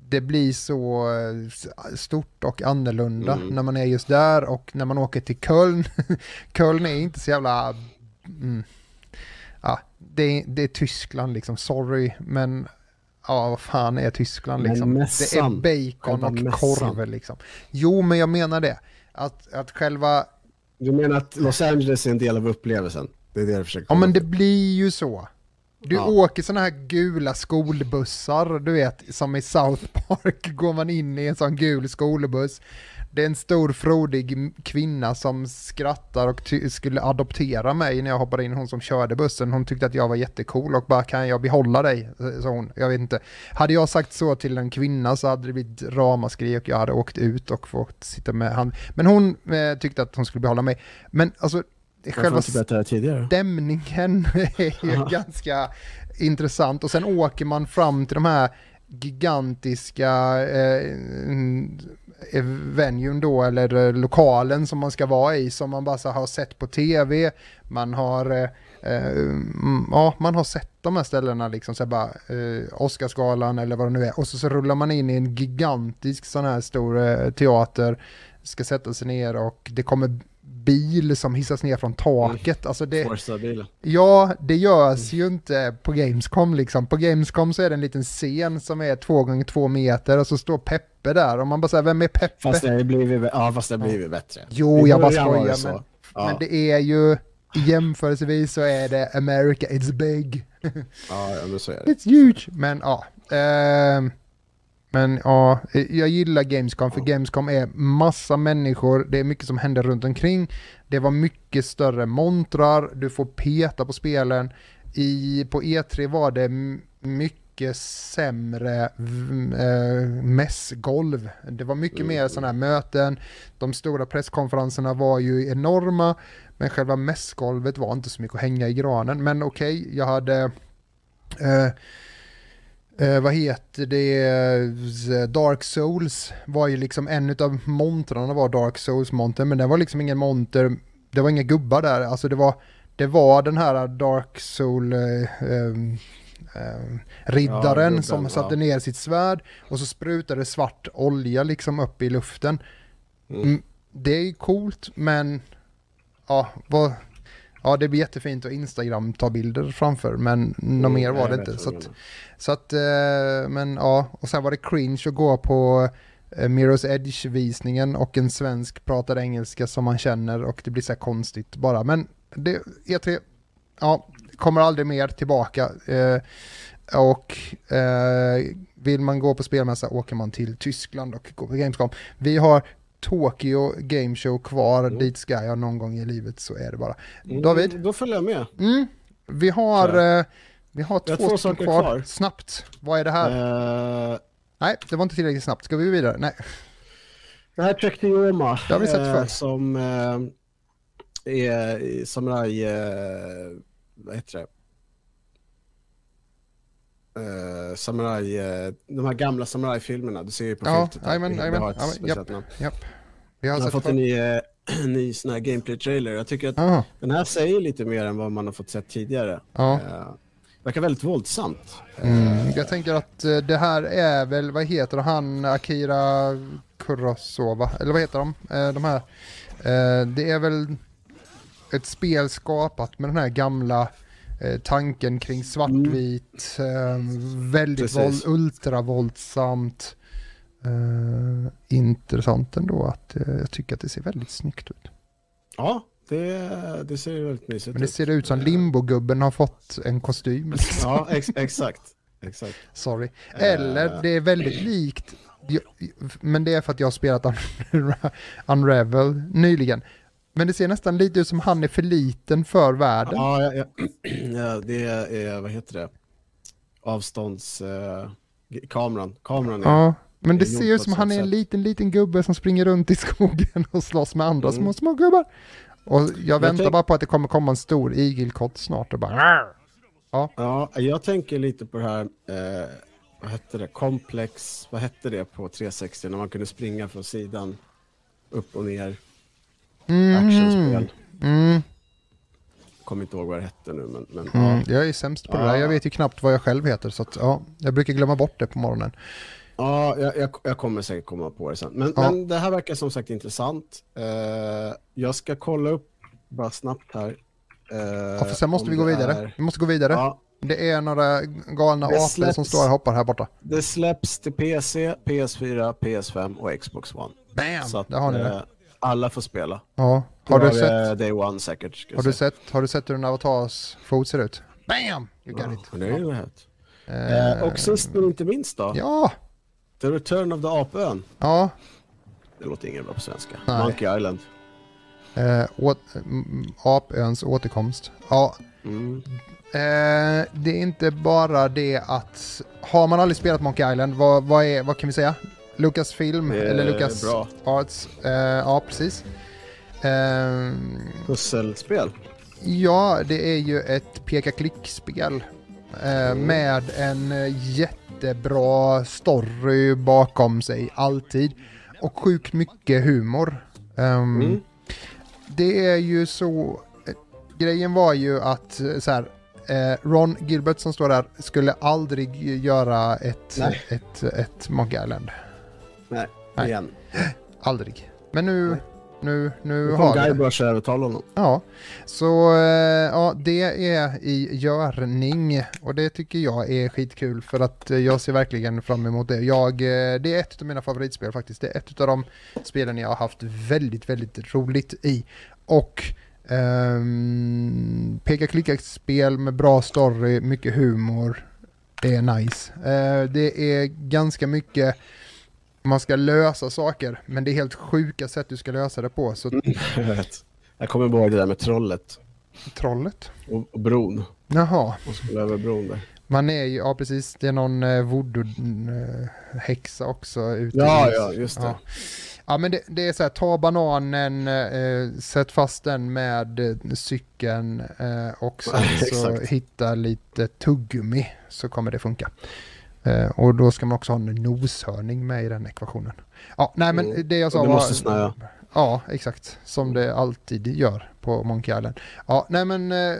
Speaker 1: det blir så eh, stort och annorlunda mm. när man är just där och när man åker till Köln. <laughs> Köln är inte så jävla... Mm, ja, det, det är Tyskland liksom, sorry, men ja, vad fan är Tyskland liksom? Det är bacon och korv liksom. Jo, men jag menar det. Att, att själva...
Speaker 2: Du menar att Los Angeles är en del av upplevelsen? Det är det du försöker
Speaker 1: Ja, men det blir ju så. Du ja. åker sådana här gula skolbussar, du vet, som i South Park <laughs> går man in i en sån gul skolbuss. Det är en stor frodig kvinna som skrattar och skulle adoptera mig när jag hoppade in, hon som körde bussen. Hon tyckte att jag var jättecool och bara kan jag behålla dig? sa hon. Jag vet inte. Hade jag sagt så till en kvinna så hade det blivit ramaskri och jag hade åkt ut och fått sitta med han. Men hon eh, tyckte att hon skulle behålla mig. Men alltså, själva stämningen <laughs> är ju
Speaker 2: Ja.
Speaker 1: ganska intressant. Och sen åker man fram till de här gigantiska eh, Eh, venuen då, eller eh, lokalen som man ska vara i, som man bara så har sett på tv. Man har, eh, eh mm, ja, man har sett de här ställena, liksom så här bara eh, Oscarsgalan eller vad det nu är. Och så, så rullar man in i en gigantisk sån här stor eh, teater, ska sätta sig ner och det kommer bil som hissas ner från taket. Alltså det. Ja, det görs ju inte på Gamescom liksom. På Gamescom så är det en liten scen som är två gånger två meter och så står Peppe där och man bara säger vem är Peppe?
Speaker 2: Fast det har blivit, ja, fast det har blivit bättre.
Speaker 1: Jo, jag bara skojar
Speaker 2: så.
Speaker 1: men,
Speaker 2: Ja,
Speaker 1: men det är ju jämförelsevis så är det America, it's big,
Speaker 2: ja, men så är det.
Speaker 1: it's huge. Men ja, ehm, men ja, jag gillar Gamescom för Gamescom är massa människor, det är mycket som händer runt omkring. Det var mycket större montrar, du får peta på spelen. I, på E3 var det mycket sämre eh, mässgolv. Det var mycket mer sådana här möten. De stora presskonferenserna var ju enorma, men själva mässgolvet var inte så mycket att hänga i granen. Men okej, jag hade eh, Eh, vad heter det? Eh, Dark Souls var ju liksom en utav montrarna var Dark Souls-montern, men det var liksom ingen monter, det var inga gubbar där, alltså det var, det var den här Dark Soul eh, ehm, riddaren
Speaker 2: gubben,
Speaker 1: som
Speaker 2: ja.
Speaker 1: satte ner sitt svärd och så sprutade svart olja liksom upp i luften.
Speaker 2: Mm.
Speaker 1: Mm, det är ju coolt, men ja, vad, ja, det blir jättefint att Instagram ta bilder framför, men något
Speaker 2: Mm,
Speaker 1: mer var det inte. Så att, så att, eh, men ja, och sen var det cringe att gå på eh, Mirror's Edge-visningen och en svensk pratar engelska som man känner och det blir så här konstigt bara. Men det, E3, ja, kommer aldrig mer tillbaka. Eh, och eh, vill man gå på spelmässa åker man till Tyskland och går på Gamescom. Vi har Tokyo Game Show kvar,
Speaker 2: Mm.
Speaker 1: dit ska jag någon gång i livet, så är det bara.
Speaker 2: Mm,
Speaker 1: David?
Speaker 2: Då följer jag med.
Speaker 1: Mm, vi har, eh, vi har två,
Speaker 2: två saker
Speaker 1: kvar.
Speaker 2: kvar.
Speaker 1: Snabbt, vad är det här?
Speaker 2: Eh,
Speaker 1: Nej, det var inte tillräckligt snabbt. Ska vi vidare? Nej.
Speaker 2: det här Trek to Yoma.
Speaker 1: Det har vi sett
Speaker 2: eh,
Speaker 1: förr.
Speaker 2: Som eh, är i samuraj... Eh, vad heter det? Eh, samuraj... Eh, de här gamla samurajfilmerna. Du ser ju på
Speaker 1: Ja,
Speaker 2: filtet.
Speaker 1: jajamän,
Speaker 2: det har ett
Speaker 1: jajamän,
Speaker 2: speciellt namn.
Speaker 1: Japp. Vi har
Speaker 2: har fått en ny, eh, <clears throat> ny sån här gameplay-trailer. Jag tycker att
Speaker 1: Aha,
Speaker 2: den här säger lite mer än vad man har fått sett tidigare.
Speaker 1: ja.
Speaker 2: Eh, verkar väldigt våldsamt.
Speaker 1: Mm. Jag tänker att eh, det här är väl, vad heter han, Akira Kurosawa, eller vad heter de? Eh, De här. Eh, Det är väl ett spel skapat med den här gamla tanken kring svartvit, eh, väldigt
Speaker 2: Precis.
Speaker 1: våld, ultravåldsamt. Eh, intressant ändå att eh, jag tycker att det ser väldigt snyggt ut.
Speaker 2: Ja, det, det ser ju väldigt mysigt
Speaker 1: Men det
Speaker 2: ut.
Speaker 1: ser ut som Limbo-gubben har fått en kostym. <laughs>
Speaker 2: Ja, ex exakt. exakt.
Speaker 1: Sorry.
Speaker 2: Eh.
Speaker 1: Eller det är väldigt likt, men det är för att jag har spelat Unra- <laughs> Unravel nyligen. Men det ser nästan lite ut som han är för liten för världen.
Speaker 2: Ja, ja, ja. <clears throat> ja, det är, vad heter det? Avstånds... Eh, kameran. Kameran är...
Speaker 1: Ja, men det ser ut som han är en liten, liten gubbe som springer runt i skogen och slåss med andra
Speaker 2: Mm.
Speaker 1: små, små gubbar. Och jag väntar
Speaker 2: tänk-
Speaker 1: bara på att det kommer komma en stor igelkott snart och bara...
Speaker 2: Ja, jag tänker lite på det här, eh, vad hette det, komplex, vad hette det på 360 när man kunde springa från sidan upp och ner, actionspel.
Speaker 1: Mm,
Speaker 2: Kommer inte ihåg vad det hette nu men, men
Speaker 1: mm,
Speaker 2: ja.
Speaker 1: jag är sämst på det där. Jag vet ju knappt vad jag själv heter så att, ja, jag brukar glömma bort det på morgonen.
Speaker 2: Ja, jag, jag, jag kommer säkert komma på det sen. Men,
Speaker 1: Ja.
Speaker 2: men det här verkar som sagt intressant. Eh, jag ska kolla upp bara snabbt här. Eh,
Speaker 1: Ja, för sen måste vi gå vidare.
Speaker 2: är-
Speaker 1: Vi måste gå vidare.
Speaker 2: Ja,
Speaker 1: Det är några galna
Speaker 2: Det
Speaker 1: apor som står och hoppar här borta.
Speaker 2: det släpps till PC, PS4, PS5 och Xbox One.
Speaker 1: Bam!
Speaker 2: Så att
Speaker 1: Där har ni det.
Speaker 2: Eh, alla får spela.
Speaker 1: Ja. Har du,
Speaker 2: var
Speaker 1: sett,
Speaker 2: Day One säkert.
Speaker 1: har, du sett, har du sett hur en avatars fot ser ut? Bam! You got it.
Speaker 2: det är ju rätt.
Speaker 1: Eh,
Speaker 2: Eh, och sist men inte minst då,
Speaker 1: Ja,
Speaker 2: The Return of the Apön.
Speaker 1: ja.
Speaker 2: Det låter inget bra på svenska.
Speaker 1: Nej.
Speaker 2: Monkey Island.
Speaker 1: Eh, åt, mm, apöns återkomst. Ja,
Speaker 2: Mm.
Speaker 1: eh, det är inte bara det att... Har man aldrig spelat Monkey Island, vad, vad, är, vad kan vi säga? Lucasfilm
Speaker 2: Det är
Speaker 1: eller Lucas
Speaker 2: bra.
Speaker 1: Arts? Eh, ja, precis. Eh,
Speaker 2: Pusselspel.
Speaker 1: Ja, det är ju ett peka-klick-spel eh, med en eh, jättebra story bakom sig, alltid. Och sjukt mycket humor. Ehm,
Speaker 2: Mm.
Speaker 1: Det är ju så... eh, Grejen var ju att eh, så här, eh, Ron Gilbert som står där skulle aldrig göra ett,
Speaker 2: Nej.
Speaker 1: ett, ett Monkey Island.
Speaker 2: Nej,
Speaker 1: Nej.
Speaker 2: igen.
Speaker 1: Aldrig. Men nu,
Speaker 2: Nej.
Speaker 1: nu, nu har vi.
Speaker 2: Guybrush övertala honom.
Speaker 1: Ja, så eh, ja, det är i görning och det tycker jag är skitkul för att eh, jag ser verkligen fram emot det. Jag, eh, det är ett av mina favoritspel faktiskt. Det är ett av de spelen jag har haft väldigt, väldigt roligt i. Och um, peka-klicka-spel med bra story, mycket humor. Det är nice. Eh, det är ganska mycket man ska lösa saker, men det är helt sjuka sätt du ska lösa det på. Så <laughs>
Speaker 2: Jag vet. Jag kommer ihåg det där med trollet
Speaker 1: trollet.
Speaker 2: och, och bron.
Speaker 1: Jaha,
Speaker 2: Och skulle över bron där.
Speaker 1: man är ju, ja precis, det är någon eh, voodoo-häxa också ute
Speaker 2: Ja,
Speaker 1: i-
Speaker 2: ja, just det.
Speaker 1: Ja. ja men det, det är så här, ta bananen, eh, sätt fast den med eh, cykeln eh, och sen <laughs> så hitta lite tuggummi så kommer det funka. Eh, och då ska man också ha en noshörning med i den ekvationen. Ja, nej men
Speaker 2: Mm.
Speaker 1: det jag sa
Speaker 2: Och det
Speaker 1: var...
Speaker 2: måste snöa.
Speaker 1: Ja, exakt. Som det alltid gör på Monkey Island. Ja, nej men eh,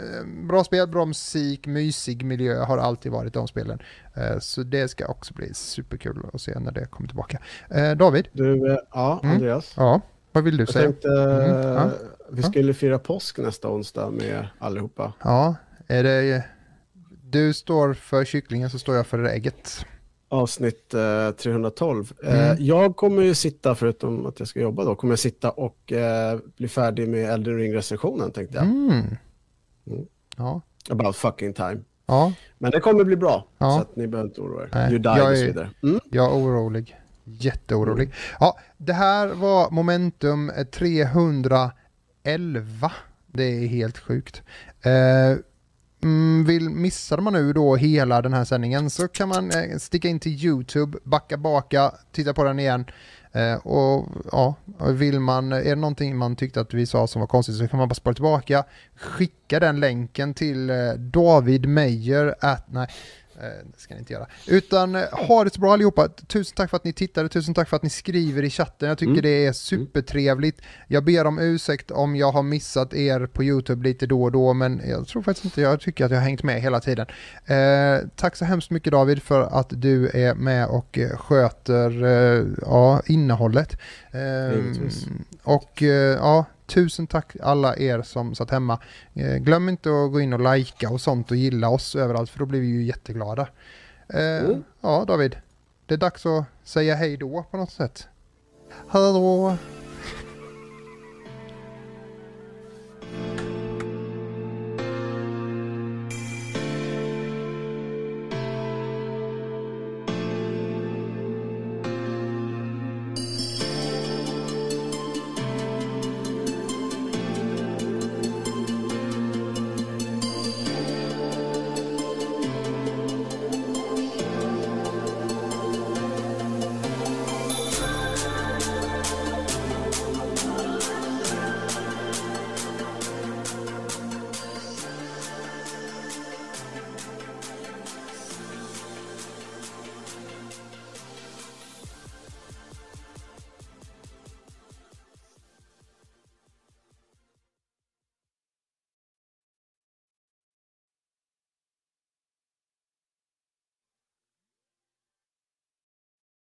Speaker 1: bra spel, bra musik, mysig miljö har alltid varit de spelen. Eh, så det ska också bli superkul att se när det kommer tillbaka. Eh, David,
Speaker 2: Du, ja,
Speaker 1: Mm.
Speaker 2: Andreas.
Speaker 1: ja, vad vill du
Speaker 2: Jag
Speaker 1: säga?
Speaker 2: tänkte,
Speaker 1: Mhm, ja.
Speaker 2: vi skulle fira påsk nästa onsdag med allihopa.
Speaker 1: Ja, är det... Du står för kycklingen så står jag för ägget.
Speaker 2: Avsnitt eh, 312. Eh,
Speaker 1: Mm.
Speaker 2: jag kommer ju sitta, förutom att jag ska jobba då, kommer jag sitta och eh, bli färdig med Elden Ring-recensionen tänkte jag.
Speaker 1: Mm.
Speaker 2: Mm.
Speaker 1: Ja,
Speaker 2: About fucking time.
Speaker 1: ja,
Speaker 2: Men det kommer bli bra,
Speaker 1: Ja.
Speaker 2: så att ni behöver inte oroa er.
Speaker 1: Nej,
Speaker 2: You die
Speaker 1: jag
Speaker 2: och så
Speaker 1: är-
Speaker 2: vidare. Mm.
Speaker 1: jag är orolig. Jätteorolig. Ja, det här var momentum 311. Det är helt sjukt. Eh, mm, Mm, vill missade man nu då hela den här sändningen så kan man eh, sticka in till YouTube, backa baka, titta på den igen. Eh, och ja, vill man, är det någonting man tyckte att vi sa som var konstigt så kan man bara spara tillbaka, skicka den länken till eh, David Meyer at, nej, det ska ni inte göra. Utan eh, ha det så bra allihopa. Tusen tack för att ni tittade, tusen tack för att ni skriver i chatten. Jag tycker
Speaker 2: Mm.
Speaker 1: det är supertrevligt. Jag ber om ursäkt om jag har missat er på YouTube lite då och då, men jag tror faktiskt inte, jag tycker att jag har hängt med hela tiden. Eh, tack så hemskt mycket David för att du är med och eh, sköter eh, ja, innehållet. Eh,
Speaker 2: Givetvis.
Speaker 1: och eh, ja, tusen tack alla er som satt hemma. Eh, glöm inte att gå in och likea och sånt och gilla oss överallt för då blir vi ju jätteglada. Eh,
Speaker 2: Mm.
Speaker 1: Ja David, det är dags att säga hej då på något sätt. Hallå!